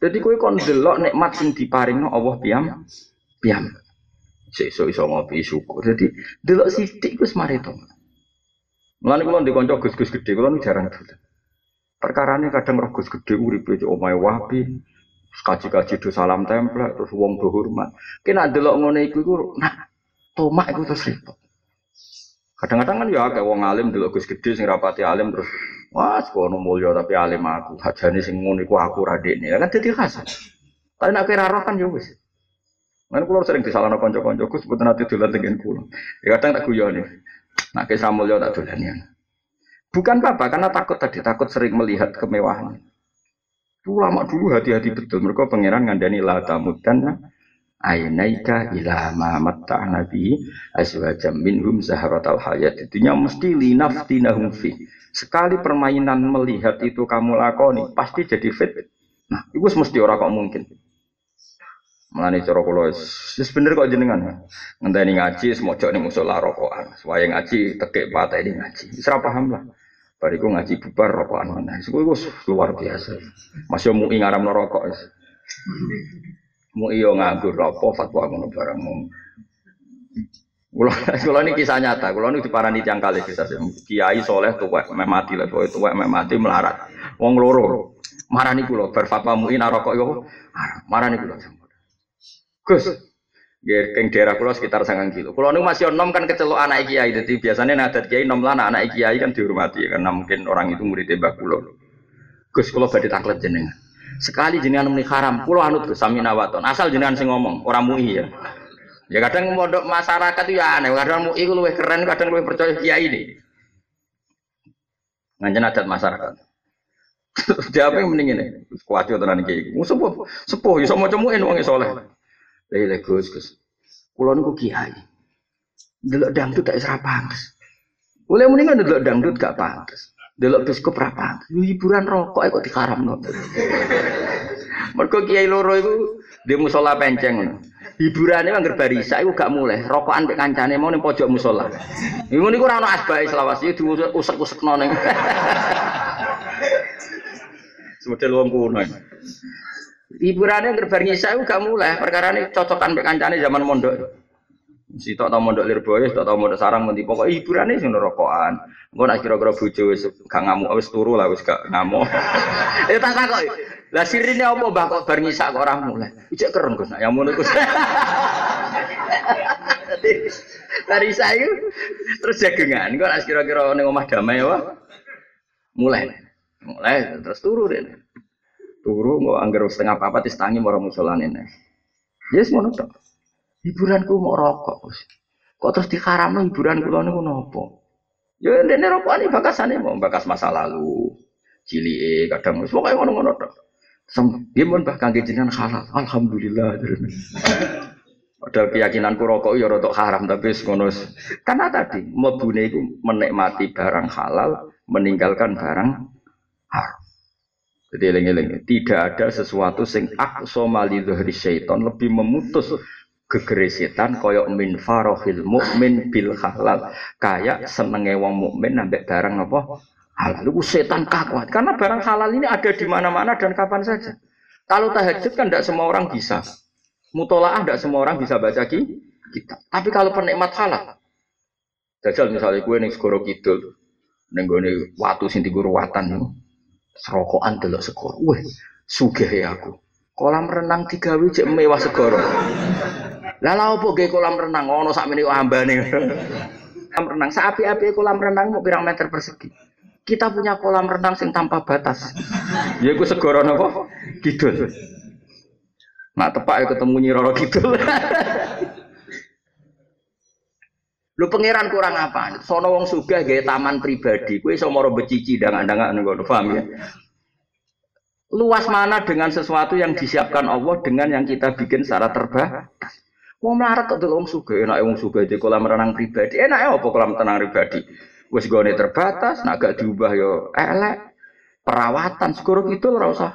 Jadi kowe kon delok nikmat sing diparingno Allah piam piam. Sesuk iso ngopi syukur. Jadi delok sithik iku semareto. Mulane kula ndek kanca gus-gus gedhe kula jarang dolan. Perkarane kadang roh gus gedhe uripe omahe wapi, kaji-kaji do salam template terus wong do hormat. Kena delok ngene iku iku nak tomak iku terus repot. Kadang-kadang kan ya kayak wong alim delok Gus Gede sing rapati alim terus wah sekono mulya tapi alim aku. Hajane sing ngono iku aku radekne. Kan dadi khas. Tapi nak kira roh kan ya wis. Kan kula sering disalahno kanca-kanca Gus mboten ate dolan tengen kula. Ya kadang tak guyoni. Nak kisah tak dolani. Bukan apa, karena takut tadi, takut sering melihat kemewahan. Ulama dulu hati-hati betul. Mereka pangeran ngandani la tamudan ainaika ila ma matta nabi azwajam minhum zahratal hayat. Itunya mesti linaftinahum fi. Sekali permainan melihat itu kamu lakoni, pasti jadi fit. Nah, itu mesti orang kok mungkin. Melani cara kula bener kok jenengan. Ngenteni ngaji semojo ning musala rokokan. Supaya ngaji tekek pateni ngaji. Wis paham lah. Bariku ngaji bubar rokokan mana. Itu luar biasa. Masih mau ngaram rokok. Mau iyo nganggur rokok fatwa ngono barang. Kulo kulo ini kisah nyata. Kulo ini diparani tiang kali kisah. Kiai soleh tuwek meh mati lah. Tuwek meh melarat. Wong loro. Marani kulo berfatwa muin rokok yo. Marani kulo. Gus, Keng daerah pulau sekitar sangat kilo. Pulau nu masih nom kan kecelok anak kiai. Jadi biasanya nadat kiai nom lah anak kiai kan dihormati karena mungkin orang itu murid tembak pulau. Gus pulau badhe taklet jenengan. Sekali jenengan muni haram, pulau anut Gus sami nawaton. Asal jenengan sing ngomong, orang mui ya. Ya kadang mondok masyarakat itu ya aneh. Kadang mui itu lebih keren, kadang lebih percaya kiai ini. Ngajen adat masyarakat. Dia apa yang mending ini? Kuat ya tenan kiai. Sepuh, sepuh, ya sama cemuin wong soleh. Lele Gus Gus. Kulo niku kiai. Delok dangdut tak isra pantes. Oleh mendingan delok dangdut gak pantes. Delok biskup ra pantes. Hiburan rokok kok dikaramno. Mergo kiai loro iku di musola penceng ngono. Hiburane anggar barisa iku gak mulai. Rokokan mek kancane mau ning pojok musola. Iku niku ora ono asbae selawase diusek-usekno ning. Semodel wong kuno. Hiburannya gerbar itu gak mulai. Perkara ini cocokan mbek kancane zaman mondok. Si tok tau mondok Lirboyo, tok tau mondok sarang mesti pokok hiburannya sing rokokan. Engko nak kira-kira bojo wis gak ngamuk wis turu lah wis gak ngamuk. Ya tak takok. Lah sirine apa Mbah kok bar nyisa kok ora mulai. Ijek keren Gus yang ngono Gus. Dari saya terus jagengan. Engko nak kira-kira ning omah damai apa? Mulai. Mulai terus turu deh. Turu mau anggar setengah apa tis tangi mau musolan ini. Yes ngono tok. Hiburanku mau rokok. Kok terus diharamno hiburan kula niku napa? Ya ndene rokokane bakasane mau bakas masa lalu. Cilike kadang wis pokoke ngono-ngono tok. Sem, pun bahkan jenengan halal. Alhamdulillah. Padahal keyakinanku rokok ya rotok haram tapi ngono. Karena tadi mlebune itu menikmati barang halal, meninggalkan barang haram. Jadi eling-eling, tidak ada sesuatu sing akso mali dhahri syaiton lebih memutus gegere setan koyok min farohil mukmin bil halal kayak senenge wong mukmin nambah barang apa? Halal. Itu setan kakuat. Karena barang halal ini ada di mana-mana dan kapan saja. Kalau tahajud kan tidak semua orang bisa. Mutolaah tidak semua orang bisa baca kita tapi kalau penikmat halal. Jajal misalnya gue nih segoro kidul gue watu sinti guru watan serokokan delok segoro. Wah, sugih ya aku. Kolam renang digawe cek mewah segoro. Lah lha opo ge kolam renang ono sakmene ambane. kolam renang sapi-api kolam renang mau pirang meter persegi. Kita punya kolam renang sing tanpa batas. Ya iku segoro napa? Kidul. Nak tepak ya ketemu Nyiroro Kidul. Lu pangeran kurang apa? Sono wong sugih gawe taman pribadi, kowe iso moro becici dangan-dangan ngono, paham ya? Luas mana dengan sesuatu yang disiapkan Allah dengan yang kita bikin secara terbatas. Wong melarat kok wong sugih, enak wong sugih di kolam renang pribadi. Enak apa kolam tenang pribadi? Wis gone terbatas, nak gak diubah yo elek. Perawatan sekurang itu ora usah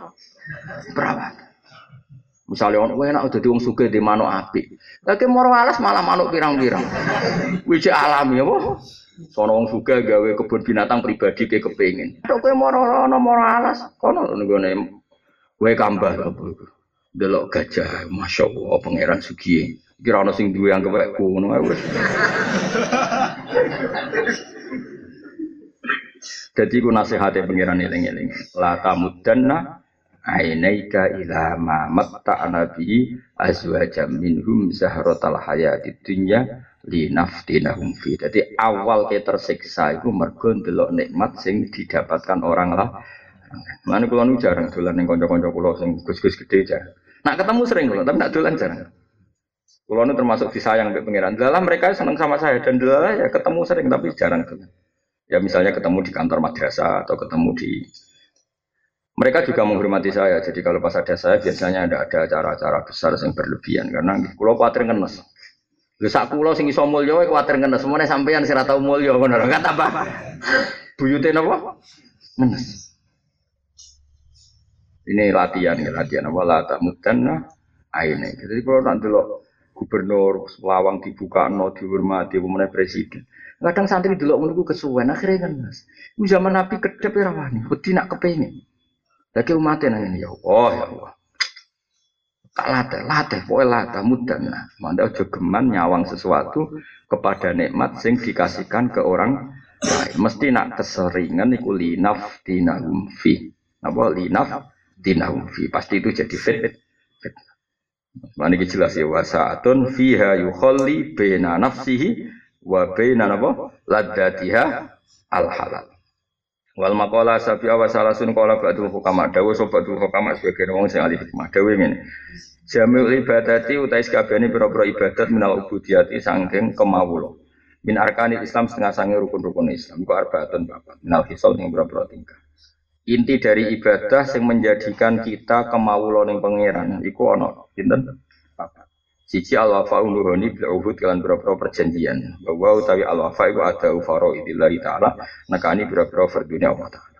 perawatan. Misalnya orang enak udah diung suge di manuk api. Lagi moro alas malah manuk pirang-pirang. Wiji alami ya. Sono wong suge gawe kebun binatang pribadi ke kepingin. Tok kowe moro ono moro alas, kono nggone wae kambah Delok gajah, masya Allah, pangeran sugi. Kira ono sing duwe yang kewek kuno wis. Jadi ku nasihatnya pangeran eling-eling. La tamudanna ainaika ila ma matta'na bi azwajam minhum zahratal hayatid dunya linaftinahum fi. Jadi awal kita tersiksa itu mergo ndelok nikmat sing didapatkan orang lah. Mana kula nu jarang dolan ning kanca-kanca kula sing gus-gus gede jarang. Nak ketemu sering kula, tapi nak dolan jarang. Kula nu termasuk disayang mbek pangeran. Dalam mereka seneng sama saya dan dalam ya ketemu sering tapi jarang dolan. Ya misalnya ketemu di kantor madrasah atau ketemu di mereka juga menghormati saya. Jadi kalau pas ada saya biasanya ada ada acara-acara besar yang berlebihan karena kulo kuatir ngenes. Lu sak kulo sing iso mulya wae kuatir ngenes. Semuanya sampeyan sira tau mulya ngono lho. Kata apa? Buyute napa? Ngenes. Ini latihan ya, latihan apa la tak mudanna aine. Jadi kalau nanti lo gubernur lawang dibuka no dihormati pemenang presiden. Kadang santri dulu menunggu kesuwen akhirnya ngenes. Zaman Nabi kedep ya rawani, wedi nak. Lagi umatnya nanya ya Allah ya Allah. Tak latih, latih, pokoknya latih, mudah. Nah, manda ojo geman nyawang sesuatu kepada nikmat sing dikasihkan ke orang lain. Mesti nak keseringan iku linaf dinahum fi. Apa linaf dinahum fi. Pasti itu jadi fit. fit. Mana jelas ya wasaatun fiha yukhalli bena nafsihi wa bena apa ladatiha al halal. Wal makola sapi awas salah sun kola batu hukama dawu so batu hukama sebagai wong sing alih hikmah dawu ini. Jamiul ibadati utai sekabehane pira-pira ibadat minal ubudiyati sangking kemawulo. Min arkani Islam setengah sange rukun-rukun Islam. Iku arbaatun bapak. Minal hisol yang pira-pira tingkah. Inti dari ibadah yang menjadikan kita kemawulo ning pangeran iku ana pinten? Papat. Siji al wafa uluhoni bil uhud kalian berapa perjanjian. Bahwa utawi al wafa itu ada ufaro idillahi ta'ala nekani berapa verdunia Allah ta'ala.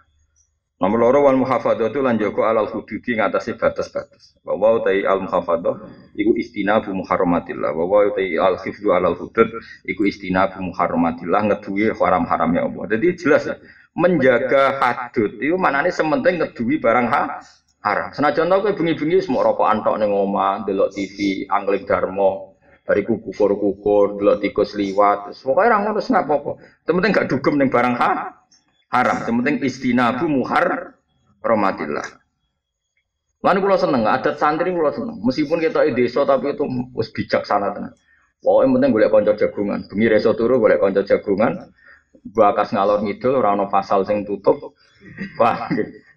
Nomor loro wal muhafadzatu lan joko alal hududi ngatasi batas-batas. Bahwa utawi al muhafadah iku istinabu muharramatillah. Bahwa utawi al khifdu alal hudud iku istinabu muharramatillah ngeduwi haram-haramnya Allah. Jadi jelas ya. Menjaga hadud itu manane sementing ngeduwi barang ha haram. Senajan tau kowe bengi-bengi semua rokok antok ning omah, delok TV, angling darmo, bariku kukur-kukur, delok tikus liwat. Pokoke ora ngono sing apa-apa. Penting gak dugem ning barang ha haram. Penting istinabu muhar rahmatillah. Lan kula seneng, adat santri kula seneng. Meskipun kita di desa tapi itu wis bijaksana tenan. Pokoknya penting golek kanca jagungan. Bengi reso turu golek kanca jagungan. Bakas ngalor ngidul ora ana pasal sing tutup. Wah,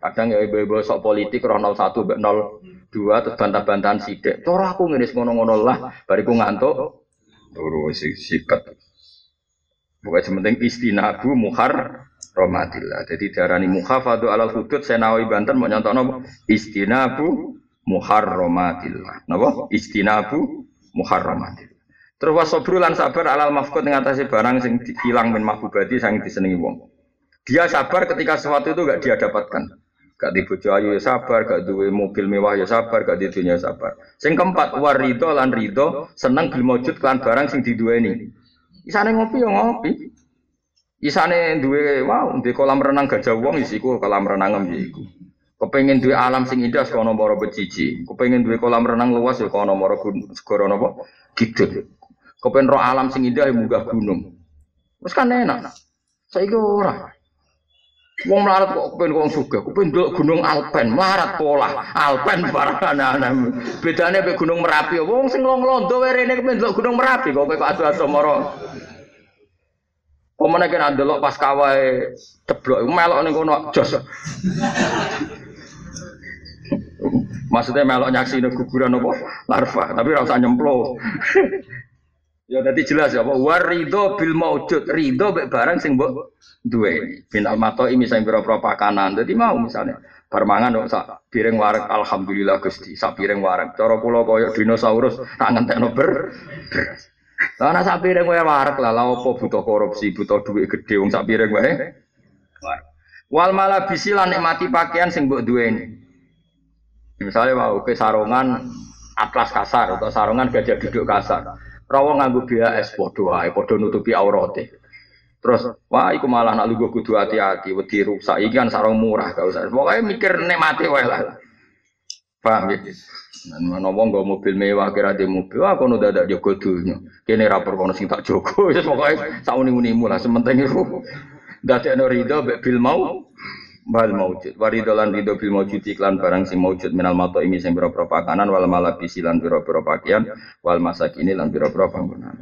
Kadang ya ibu-ibu sok politik roh 01 mbek 02 terus bantah-bantahan sithik. Cara aku ngene ngono-ngono lah, bariku ngantuk turu sik sikat. Pokoknya sementing istinabu muhar romatillah. Jadi darani muhafadu alal hudud senawi Banten mau nyontok istinabu muharramatillah. Napa? Istinabu muharramatillah. Terus wasobru lan sabar alal mafkut ngatasi barang sing hilang min mahbubati sang disenengi wong. Dia sabar ketika sesuatu itu gak dia dapatkan. Gak di bojo ayu ya sabar, gak duwe mobil mewah ya sabar, gak di dunia ya sabar. Sing keempat warido lan rido seneng bil maujud lan barang sing diduweni. Isane ngopi ya ngopi. Isane duwe wow, di kolam renang gajah wong isiku kolam renang iku. Kepengen duwe alam sing indah kono moro beciji. Kepengen duwe kolam renang luas ya kono moro segara napa? Kidul. Kepengen roh alam sing indah ya munggah gunung. Wis kan enak. Saiki ora. Wong melarat kok kepen wong sugih, kepen ndelok Gunung Alpen, melarat pola. Alpen barang ana-ana. Bedane mek Gunung Merapi. Wong sing londo wae rene kepen ndelok Gunung Merapi kok kok adu-adu moro. Pemene kena ndelok pas kawae ceblok melok ning kono jos. Maksudnya melok nyaksine guguran apa? Larva, tapi ora usah nyemplo. Ya tadi jelas ya, war ridho bil maujud, ridho be barang sing mbok duwe. Bin ini misalnya pira-pira pakanan. Jadi mau misalnya permangan dong sak piring warak alhamdulillah Gusti, sak piring warak. Cara kula koyo dinosaurus tak ngentekno ber. Lah ana sak piring wae warak lah, lha opo butuh korupsi, butuh duit gede wong sak piring wae. Wal malah bisilan nikmati pakaian sing mbok duweni. Misalnya mau ke sarungan atlas kasar atau sarungan gajah duduk kasar. Rawa nganggo BAS padha wae, padha nutupi aurate. Terus, wah iku malah nak lugu kudu hati-hati, wedi rusak. Iki kan sarung murah, gak usah. Pokoknya mikir nikmati wae lah. Paham ya? Mana wong gak mobil mewah kira di mobil, wah kono dadak jogo dunya. Kene rapor kono sing tak jogo, ya pokoknya sauni-unimu lah. Sementing itu dadekno ridho mbek bil mau bal maujud warido lan rido bil maujud iklan barang sing maujud minal mato ini sing biro pakanan wal malabisi lan biro-biro pakaian wal masak ini lan biro-biro bangunan